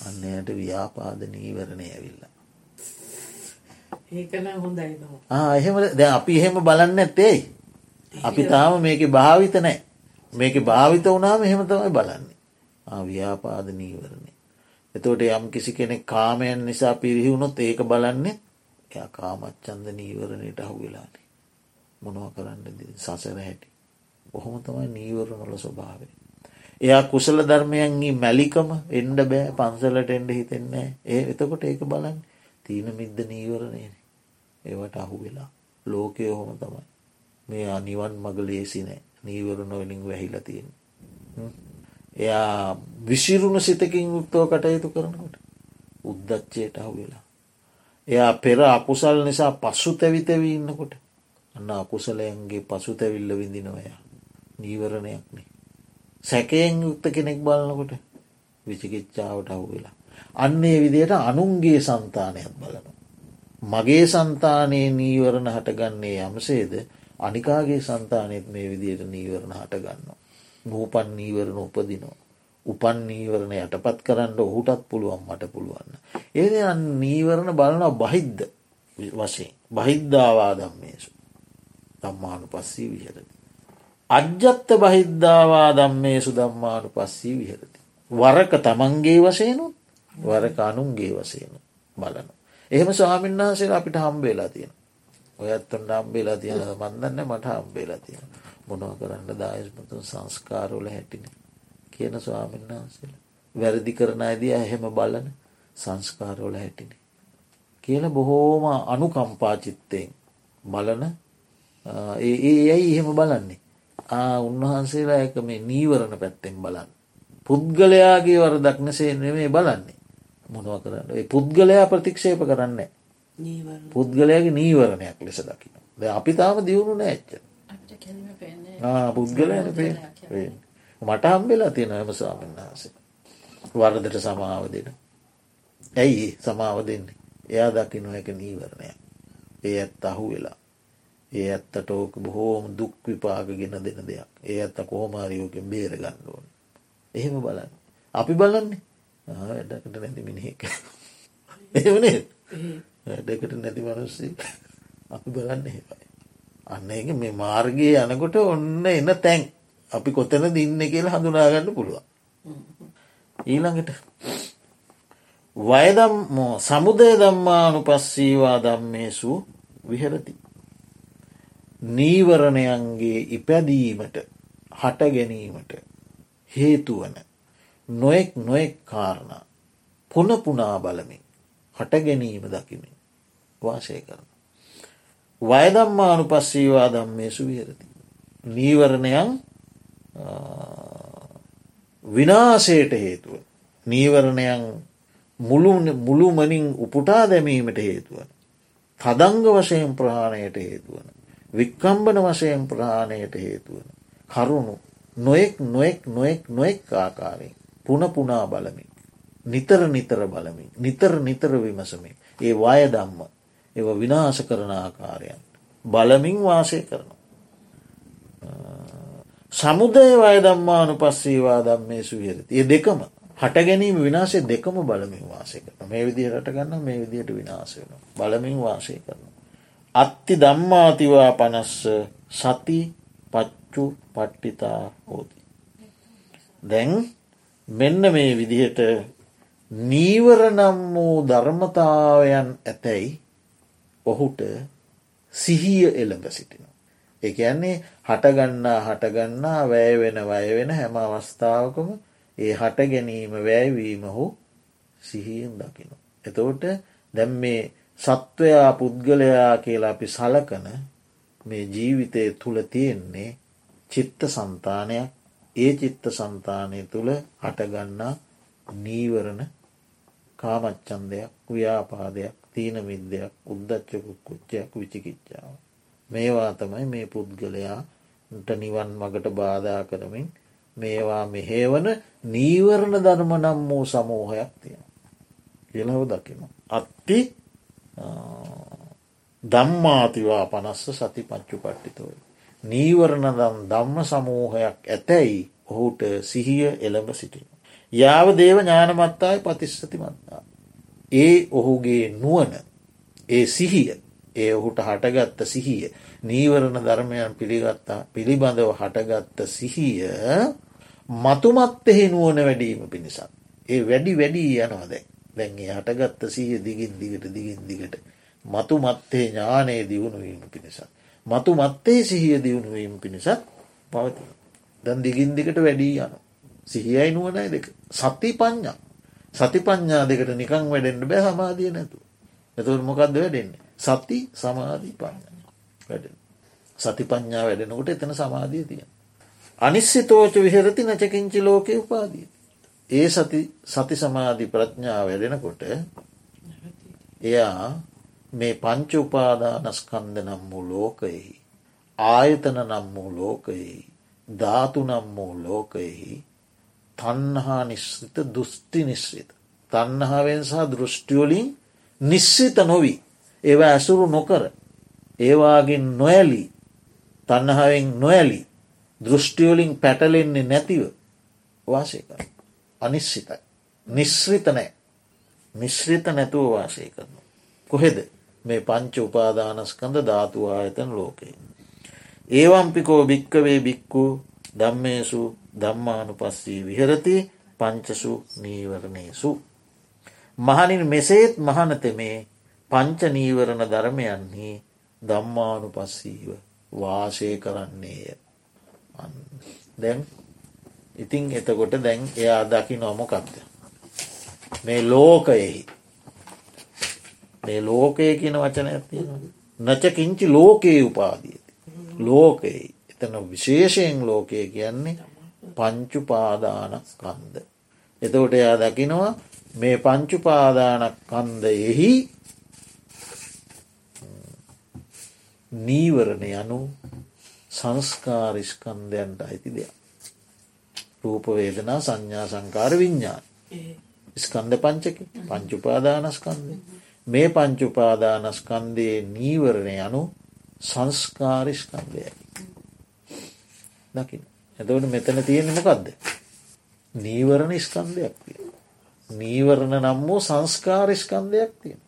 අන්නයට ව්‍යාපාද නීවරණය ඇවිල්ලා. එහෙම දැ අපි එහෙම බලන්න ඇත්තේයි අපි තාම මේක භාවිත නෑ මේක භාවිත වනාම එහෙම තමයි බලන්නේ. ව්‍යාපාද නීවරණය. එතෝට යම් කිසි කෙනෙක් කාමයන් නිසා පිරිහිවුණොත් ඒක බලන්නේ එයා කාමච්චන්ද නීවරණයට අහු වෙලානේ මොනව කරන්න සසර හැටි. ඔහොම තමයි නීවරණොල ස්වභාවේ. එයා කුසල ධර්මයන්ගේ මැලිකම එන්ඩ බෑ පන්සලට එන්ඩ හිතෙන්නේ ඒ එතකොට ඒක බලන්න. තීන මිද්ද නීවරණය ඒවට අහු වෙලා ලෝකය ඔහොම තමයි. මේ අනිවන් මග ලේසි නෑ. නීවරණොවලින් වැහිල තියෙන. එයා විසිරුණු සිතකින් යුක්තව කටයුතු කරනකොට උද්දච්චයට අහු වෙලා. එයා පෙර අකුසල් නිසා පස්සු තැවිතැවී ඉන්නකොට අන්න අකුසලයන්ගේ පසු තැවිල්ල විඳිනවයා නීවරණයක්නේ. සැකයෙන් යුක්ත කෙනෙක් බලනකොට විචිකිච්චාවට අහු වෙලා. අන්නේ විදියට අනුන්ගේ සන්තානයක් බලන. මගේ සන්තානයේ නීවරණ හටගන්නේ යමසේද අනිකාගේ සන්තානයත් මේ විදියට නීවරණ හටගන්න. නූපන් නීවරණ උපදිනවා. උපන් නීවරණ යටපත් කරන්න ඔහුටත් පුළුවන් මට පුළුවන්න. ඒ නීවරණ බලනවා බහිද්ධ වශයෙන් බහිද්ධාවාදම්මේසු. දම්මානු පස්සී විහරති. අජ්ජත්ත බහිද්ධවා දම්මේසු දම්මානු පස්සී විහරති. වරක තමන්ගේ වසයනුත් වරක අනුන්ගේ වසයනු බලන. එහෙම ස්වාමීන් වහන්සේ අපිට හම්බේලා තියෙන. ඔයත්තුන්ට හම්බේලා තියෙන මන්දන්න මට හම්බේලා තියෙන. මොනව කරන්න දායස්මතුන් සංස්කාරෝල හැටින කියන ස්වාමීන් වහන්සේල. වැරදි කරන අයිදිය එහෙම බලන සංස්කාරෝල හැටින. කියල බොහෝම අනුකම්පාචිත්තයෙන් බලන ඒ ඇයි එහෙම බලන්නේ. ආ උන්වහන්සේලා එක මේ නීවරණ පැත්තෙන් බලන්න. පුද්ගලයාගේ වරදක් නසේ නෙමේ බලන්නේ. මොනව කරන්න ඒ පුද්ගලයා ප්‍රතික්ෂේප කරන්න. පුද්ගලයාගේ නීවරණයක් ලෙස දකින. ද අපි තාම දියුණු නෑච්ච. පුද්ගලයන පේ මට හම්බෙලා තියෙන ඇම ස්වාමන් වහන්සේ. වරදට සමාව දෙන. ඇයි සමාව දෙන්නේ. එයා දකිනු එක නීවරණයක්. ඒ ඇත් අහු වෙලා. ඒ ඇත්තට ඕක බොහෝම දුක් විපාගගෙන දෙන දෙයක් ඒ ඇත්ත කොහොමාරයෝකෙන් බේරගන්න ඕන එහෙම බලන්න අපි බලන්නේ වැඩකට නැති මිනිහෙක් එවනේ වැඩකට නැති මනුස්සේ අපි බලන්න හෙපයි අන්න එක මේ මාර්ගය යනකොට ඔන්න එන්න තැන් අපි කොතන දින්න කියලා හඳුනාගන්න පුළුවන් ඊළඟට වයදම් සමුදය දම්මානු පස්සීවා දම්මේසු විහරති නීවරණයන්ගේ ඉපැදීමට හට ගැනීමට හේතුවන නොෙක් නොෙක් කාරණ පුනපුනා බලමින් හට ගැනීම දකිමින් වාසය කරන. වයදම්මානු පස්සීවා දම්මේසු විහරති. නීවරණයන් විනාසයට හේතුව. නීවරණයන් මුළුමනින් උපුටා දැමීමට හේතුවන. තදංග වශයෙන් ප්‍රහාණයට හේතුවන. වික්කම්බන වශයෙන් ප්‍රහාණයට හේතුවන. කරුණු නොයෙක් නොයෙක් නොයෙක් නොයෙක් ආකාරයෙන් පුන පුනා බලමින්. නිතර නිතර බලමින් නිතර නිතර විමසමින් ඒ වය දම්ම ඒව විනාශ කරන ආකාරයන් බලමින් වාසය කරනවා. සමුදය වය දම්මානු පස්සේවා දම්මේ සුවියරති. ඒ දෙකම හට ගැනීම විනාශය දෙකම බලමින් වාසය කරන මේ විදි රට ගන්න මේ විදියට විනාශය වෙන බලමින් වාසය කරන. අත්ති දම්මාතිවා පනස්ස සති පච්චු පට්ටිතා හෝති. දැන් මෙන්න මේ විදිහට නීවර නම් වූ ධර්මතාවයන් ඇතැයි ඔහුට සිහිය එළඹ සිටින. එකන්නේ හටගන්නා හටගන්නා වැය වෙන වය වෙන හැම අවස්ථාවකම ඒ හට ගැනීම වැෑවීම හෝ සිහියෙන් දකින. එතවට දැම් මේ සත්වයා පුද්ගලයා කියලා අපි සලකන මේ ජීවිතය තුළ තියෙන්නේ චිත්ත සන්තානයක් ඒ චිත්ත සන්තානය තුළ හටගන්නා නීවරණ කාමච්චන්දයක් ව්‍යාපාදයක් තීන විද්‍යයක් උද්දච්චකුක් කුච්චයක් විචිකිච්චාව. මේවා තමයි මේ පුද්ගලයාට නිවන් මගට බාධා කරමින් මේවා මෙහේවන නීවරණ ධර්ම නම් වූ සමූහයක් තියෙන. කියලහව දකින. අත්ති දම්මාතිවා පනස්ස සති පච්චු පට්ටිතවයි. නීවරණ දම් දම්ම සමූහයක් ඇතැයි ඔහුට සිහිය එළඹ සිටින. යාව දේව ඥානමත්තායි පතිස්සති මත්තා. ඒ ඔහුගේ නුවන ඒ සිහිය ඒ ඔහුට හටගත්ත සිහිය නීවරණ ධර්මයන් පිළිගත්තා පිළිබඳව හටගත්ත සිහිය මතුමත් එහෙ නුවන වැඩීම පිණිසත්. ඒ වැඩි වැඩී යනවා දැන් දැන්ගේ හටගත්ත සීය දිගින් දිගට දිගින් දිගට. මතු මත්තේ ඥානයේ දියුණුවීම පිණිසත්. මතු මත්තේ සිහිය දියුණුවීම පිණිසත් පවති. දැන් දිගින් දිගට වැඩී යන. සිහියයි නුවනයි දෙක. සති පඥ්ඥා. සති පඥ්ඥා දෙකට නිකං වැඩෙන්ට බෑ සමාධිය නැතු. එතුර මොකක්ද වැඩෙන්නේ. සති සමාධී පඥ වැඩ. සති පඥ්ඥා වැඩෙනකොට එතන සමාධිය තියෙන. අනිස්සිතෝච විහරති නචකින්චි ලෝකය උපාදී. ඒ සති සති සමාධි ප්‍රඥාව වැඩෙනකොට එයා මේ පංච උපාදානස්කන්ද නම් වූ ලෝකයෙහි. ආයතන නම් වූ ලෝකයෙහි. ධාතු නම් වූ ලෝකයෙහි. තන්නහා නිශ්‍රිත දුස්ති නිශ්‍රිත. තන්නහාවෙන් සහ දෘෂ්ටියෝලින් නිශ්සිත නොවී. ඒවා ඇසුරු නොකර. ඒවාගෙන් නොඇලී තන්නහාවෙන් නොඇලී දෘෂ්ටියෝලින් පැටලෙන්නේ නැතිව වාසය කර. අනිශ්සිතයි. නිශ්‍රිත නෑ. මිශ්‍රිත නැතුව වාසය කරන. කොහෙද මේ පංච උපාදානස්කඳ ධාතු ආයතන ලෝකයේ. ඒවම්පිකෝ භික්කවේ බික්කු දම්මේසු දම්මානු පස්සී විහරති පංචසු නීවරණයසු. මහනින් මෙසේත් මහනතෙමේ පංච නීවරණ ධර්මයන්හි දම්මානු පස්සීව වාසය කරන්නේය. දැන් ඉතිං එතකොට දැන් එයා දකි නොමොකක්ද. මේ ලෝකයෙහි මේ ලෝකය කියන වචන ඇතියෙන නචකින්චි ලෝකයේ උපාදීති. ලෝකයේ එතන විශේෂයෙන් ලෝකය කියන්නේ පංචුපාදානක් කන්ද. එතකොට එයා දකිනවා මේ පංචුපාදානක් කන්දයෙහි නීවරණ යනු සංස්කාරිස්කන්දයන්ට අයිති දෙයක්. රූපවේදනා සංඥා සංකාර විඤ්ඥාන. ස්කන්ද පංචක පංචුපාදානස්කන්දය. මේ පංචුපාදානස්කන්දයේ නීවරණය යනු සංස්කාරිස්කන්දයයි. දකි. එතවට මෙතන තියෙන මොකක්ද. නීවරණ ස්කන්දයක් තිය. නීවරණ නම් වූ සංස්කාරිස්කන්දයක් තියෙන.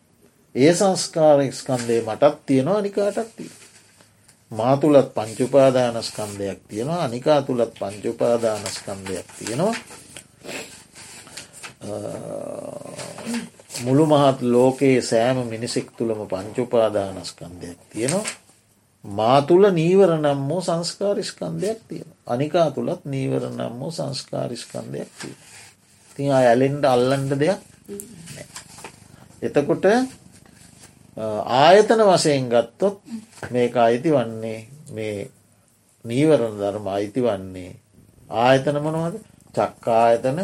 ඒ සංස්කාරස්කන්දය මටත් තියෙනවා අනිකාටත් තියෙන. මා තුළත් පංචුපාදානස්කන්දයක් තියෙනවා අනිකා තුළත් පංචුපාදානස්කන්දයක් තියෙනවා. මුළු මහත් ලෝකයේ සෑම මිනිසෙක් තුළම පංචුපාදානස්කන්දයක් තියෙනවා. මා තුළ නීවර නම් වූ සංස්කාරිස්කන්දයක් තියෙන අනිකා තුළත් නීවර නම් වූ සංස්කාරිස්කන්දයක් තිය තින් ඇලෙන්ට අල්ලන්ඩ දෙයක් එතකොට ආයතන වශයෙන් ගත්තොත් මේක අයිති වන්නේ මේ නීවරණ ධර්ම අයිති වන්නේ ආයතන මොනවද චක්කායතන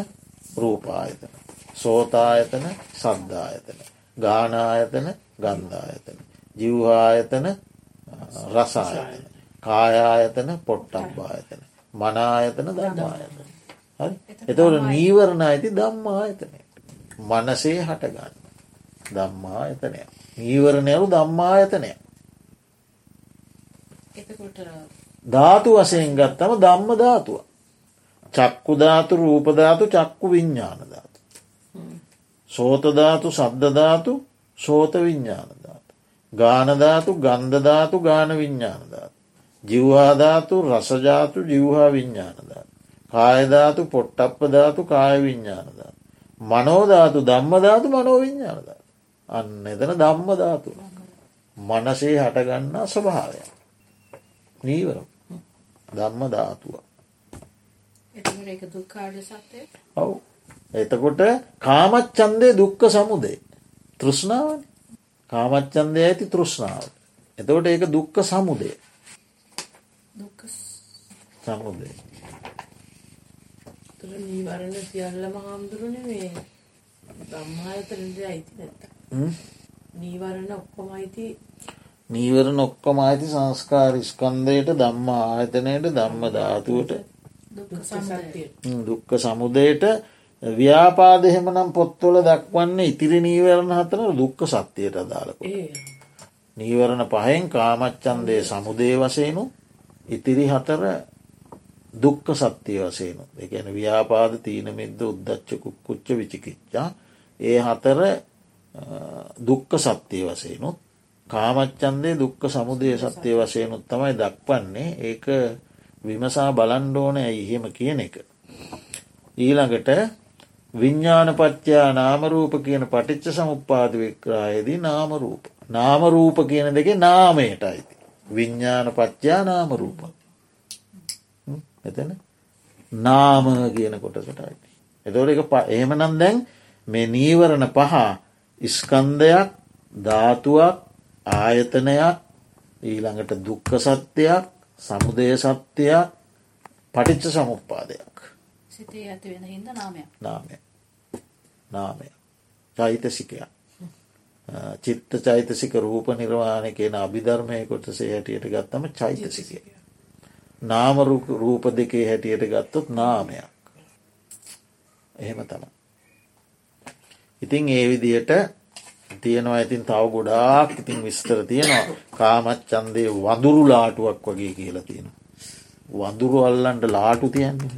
රූපායතන. සෝතායතන සද්ධායතන. ගානායතන ගන්ධායතන. ජිව්හායතන රසායතන. කායායතන පොට්ටම්බායතන. මනායතන ධර්මායතන. හරි එතවට නීවරණ ඇති දම්මායතනය. මනසේ හටගන්න. දම්මායතනය. නීවරණයලු දම්මායතනය. ධාතු වසයෙන් ගත්තම ධම්ම ධාතුව. චක්කු ධාතු රූපධාතු චක්කු විඤ්ඥාන ධාතු. සෝතධාතු සද්ධධාතු සෝත විඤ්ඥාන ධාතු. ගානධාතු ගන්ධධාතු ගාන විඤ්ඥාන ධාතු. ජිව්වාධාතු රසජාතු ජිව්හා විඤ්ඥාන ධාතු. කායධාතු පොට්ටප්ප ධාතු කාය විඤ්ඥාන ධාතු. මනෝධාතු ධම්මධාතු මනෝ විඤ්ඥාන ධාතු. අන්න එතන ධම්ම ධාතු. මනසේ හටගන්නා ස්වභාවය. නීවර ධම්ම ධාතුව. ඔව් එතකොට කාමච්චන්දය දුක්ක සමුදේ තෘෂ්ණාවන කාමච්චන්දය ඇති තෘෂ්ණාව. එතකොට ඒක දුක්ක සමුදේ සමුදේ. නීවරණ සියල්ලම හාමුදුරුවන මේ ධම්මායතරට අයිති නැත්ත. නීවරණ ඔක්කොම අයිති. නීවරණ ඔක්කොම අයිති සංස්කාර ස්කන්දයට ධම්ම ආයතනයට ධම්ම ධාතුවට. දුක්ක සමුදයට. ව්‍යාපාද එහෙමනම් පොත්වල දක්වන්න ඉතිරි නීවරණ හතන දුක්ක සත්‍යයට අදාළක. නීවරණ පහෙන් කාමච්චන්දය සමුදේ වසයනු ඉතිරි හතර දුක්ක සත්‍යය වසයනු එකන ව්‍යාපාද තීනමිද්ද උද්දච්ච කුක්කුච්ච විචිකිච්චා ඒ හතර දුක්ක සත්‍යය වසයනුත් කාමච්චන්දේ දුක්ක සමුදය සත්‍යය වශයනුත් තමයි දක්වන්නේ ඒක විමසා බලන්ඩෝන එහෙම කියන එක. ඊළඟට විඤ්ඥානපච්චා නාමරූප කියන පටිච්ච සමුපාද වික්‍රායේදී නාමරූප. නාමරූප කියන දෙක නාමයට අයිති. විඤ්ඥාන පච්චා නාමරූප. එතන නාම කියන කොටකට අයිති. එතොට එක එහෙම නම් දැන් මේ නීවරණ පහ ඉස්කන්දයක් ධාතුවක් ආයතනයක් ඊළඟට දුක්ක සත්‍යයක් සමුදය සත්‍යයක් පටිච්ච සමුපාදයක් නාමය නාමය චෛතසිකයක්. චිත්ත චෛතසික රූප නිර්වාණය කියන අභිධර්මය කොටසේ හැටියට ගත්තම චෛතසිකය. නාම රූප දෙකේ හැටියට ගත්තොත් නාමයක්. එහෙම තම ඉතින් ඒ විදියට තියෙනවා ඇතින් තව ගොඩාක් ඉතින් විස්තර තියෙනවා. කාමච්චන්දේ වඳුරු ලාටුවක් වගේ කියලා තියෙන. වඳුරු අල්ලන්ට ලාටු තියන්නේ.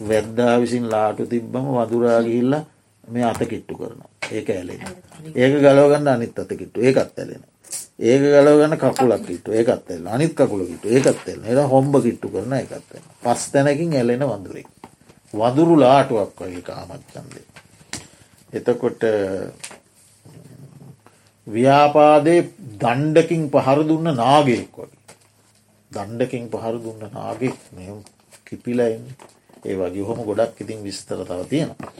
වැද්දා විසින් ලාටු තිබ්බම වදුරාගිල්ල මේ අත කිට්ටු කරන ඒක ඇලෙන ඒක ගලවගන්න අනිත් අත කිට්ටු. ඒකත් ඇලෙන ඒක ගලවගන්න කකුලක් කිට්ටු. ඒකත් එල්ල අනිත් කකුල කිට්ටු. ඒකත් එල්ල ඒ හොම්බ කිට්ටු කරන එකත් පස් තැනකින් ඇලෙන වඳුරෙක් වදුරු ලාටුවක් වගේ කාමච්චන්දේ. එතකොට ව්‍යාපාදේ දණ්ඩකින් පහර දුන්න නාගෙක් වගේ. දණ්ඩකින් පහර දුන්න නාගෙක් මෙ කිපිලයින් ඒ වගේ හොම ගොඩක් ඉතින් විස්තර තව තියෙනවා.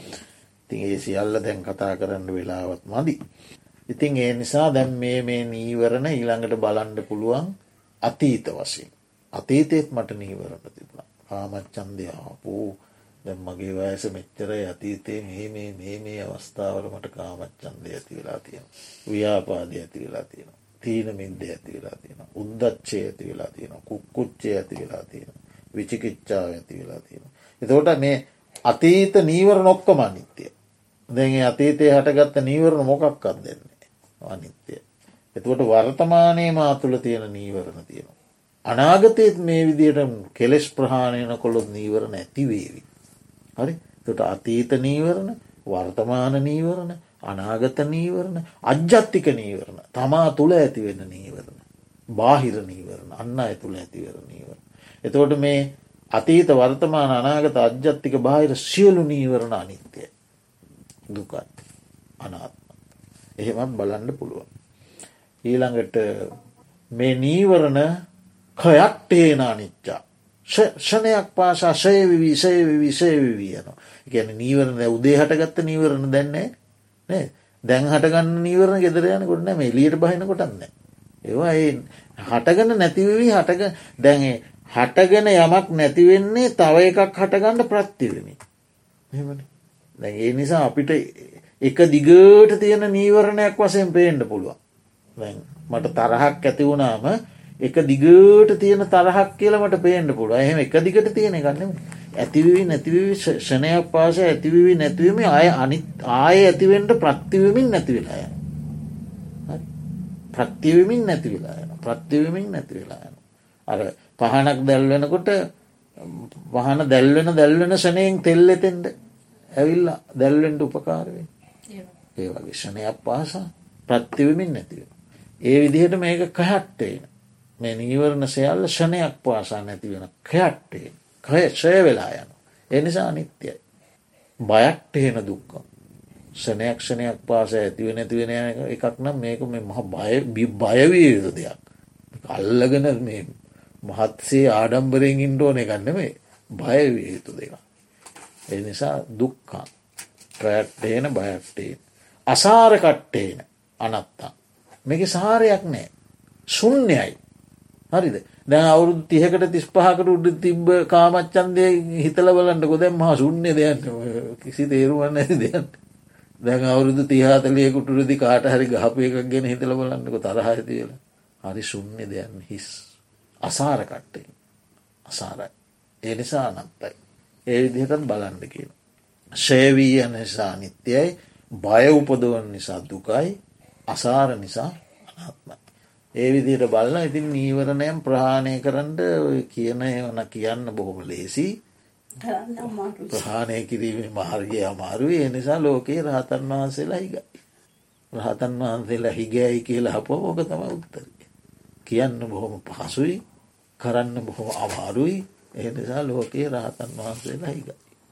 ඉතින් ඒ සියල්ල දැන් කතා කරන්න වෙලාවත් මදි. ඉතින් ඒ නිසා දැන් මේ මේ නීවරණ ඊළඟට බලන්ඩ පුළුවන් අතීත වශයෙන්. අතීතයත් මට නීවරණ තිබුණ කාමච්චන්දය ආපූ දැම් මගේ වයස මෙච්චරයි අතීතයේ මේ මේ මේ මේ අවස්ථාවල මට කාමච්චන්දය ඇති වෙලා තියෙන. ව්‍යාපාදය ඇති වෙලා තියෙන. තීන මින්ද ඇති වෙලා තියෙන. උද්දච්චය ඇති වෙලා තියෙන. කුක්කුච්චේ ඇති වෙලා තියෙන. විචිකිච්චාව ඇති වෙලා තියෙන. එතෝට මේ අතීත නීවර නොක්කොම අනිත්‍යය. දැගේ අතීතය හටගත්ත නීවරණ මොකක්කත් දෙන්නේ. අනිත්‍යය. එතුවට වර්තමානයේ මා තුළ තියෙන නීවරණ තියෙනවා. අනාගතයත් මේ විදියට කෙලෙස් ප්‍රහාණයන කොළොත් නීවරණ ඇතිවේවි. හරි තොට අතීත නීවරණ වර්තමාන නීවරණ අනාගත නීවරණ අජ්ජත්තික නීවරණ තමා තුළ ඇතිවෙන නීවරණ. බාහිර නීවරණ අන්න අය තුළ ඇතිවර නීවරණ. එතෝට මේ අතීත වර්තමාන අනාගත අජ්ජත්තික බාහිර සියලු නීවරණ අනිත්‍යය දුකත් අනාත්ම. එහෙමත් බලන්න පුළුවන්. ඊළඟට මේ නීවරණ කයක්ටේන අනිච්චා ෂණයක් පාසා ශයවිවී සයවිවී සයවිවී යන ගැන නීවරණ උදේ හටගත්ත නීවරණ දැන්නේ නේ. දැන් හටගන්න නීවරණ ගෙදරයන කොට නෑ. එලියට බහින කොටන්න ඒවා ඒ හටගන්න නැතිවී හටක දැන්ඒ හටගෙන යමක් නැතිවෙන්නේ තව එකක් හටගන්න ප්‍රත්තිවෙමි. දැ ඒ නිසා අපිට එක දිගට තියෙන නීවරණයක් වසයෙන් පේන්ඩ පුළුවන්. මට තරහක් ඇති වුණාම එක දිගට තියෙන තරහක් කියලමට පේන්ඩ පුළුව එහෙම එක දිගට තියෙන ගන්නෙම ඇතිවී නැතිවී ෂණයක් පාස ඇතිවී නැතිවීම අය අනි ආය ඇතිවෙන්ට ප්‍රත්තිවමින් නැතිවෙලා යන ප්‍රත්තිවමින් නැතිවෙලා යන ප්‍රත්තිවමින් නැතිවෙලා යන අර පහනක් දැල්වෙනකොට වහන දැල්වෙන දැල්වෙන ෂණයෙන් තෙල්ලෙතෙන්ට ඇවිල්ලා දැල්වෙන්ට උපකාරවෙන් ඒ වගේ ෂණයක් පාසා ප්‍රත්තිවමින් නැතිව. ඒ විදිහට මේක කහට්ටේන මේ නීවරණ සයල්ල ෂණයක් පාසා නැතිවෙන කයට්ටේ කය ෂය වෙලා යන. එනිසා අනිත්‍යයි. බයක්ට එහෙන දුක්කම්. ෂණයක්ෂණයක් පාස ඇතිව නැතිවෙන එකක් නම් මේක මේ මහ බයවිය යුතු දෙයක්. අල්ලගෙන මේ මහත්සේ ආඩම්බරයෙන් ඉන්ඩෝන එකන්න මේ බයවිය යුතු දෙක. ඒ නිසා දුක්කා ප්‍රයට්ටේන බයක්ටේන. අසාර කට්ටේන අනත්තා. මේක සාරයක් නෑ. සුන්නයයි. හරිද? දැ අවුරුදු තියකට තිස්පහකට උඩ තිබ්බ කාමච්චන්දය හිතල බලන්නකො. දැම් මහා සුන්්‍ය දෙයන්න කිසි තේරුවන්න ඇති දෙයන්න දැන් අවුරුදු තිහාතලයකුටුරදි කාට හරි ගහපය එකක් ගෙන හිතල බලන්නකො. තරහ ඇතිල හරි සුන්්‍ය දෙයන්න හිස්. අසාර කට්ටේ. අසාරයි. ඒ නිසා අනත්තයි. ඒ විදිහටත් බලන්න කියන. ශේවී යන නිසා නිත්‍යයයි බය උපදවන් නිසා දුකයි. අසාර නිසා අනාත්මයි. ඒ විදියට බලන්න ඉතින් නීවරණයම් ප්‍රහාණය කරන්න කියන වන කියන්න බොහොම ලේසි ප්‍රහාණය කිරීම මාර්ගය අමාරුවේ එනිසා ලෝකයේ රහතන් වහන්සේලා හිගයි. රහතන් වහන්සේලා හිගෑයි කියලා හප ඕක තම උත්තර. කියන්න බොහොම පහසුයි කරන්න බොහොම අමාරුයි එනිසා ලෝකයේ රහතන් වහන්සේලා හිගයි.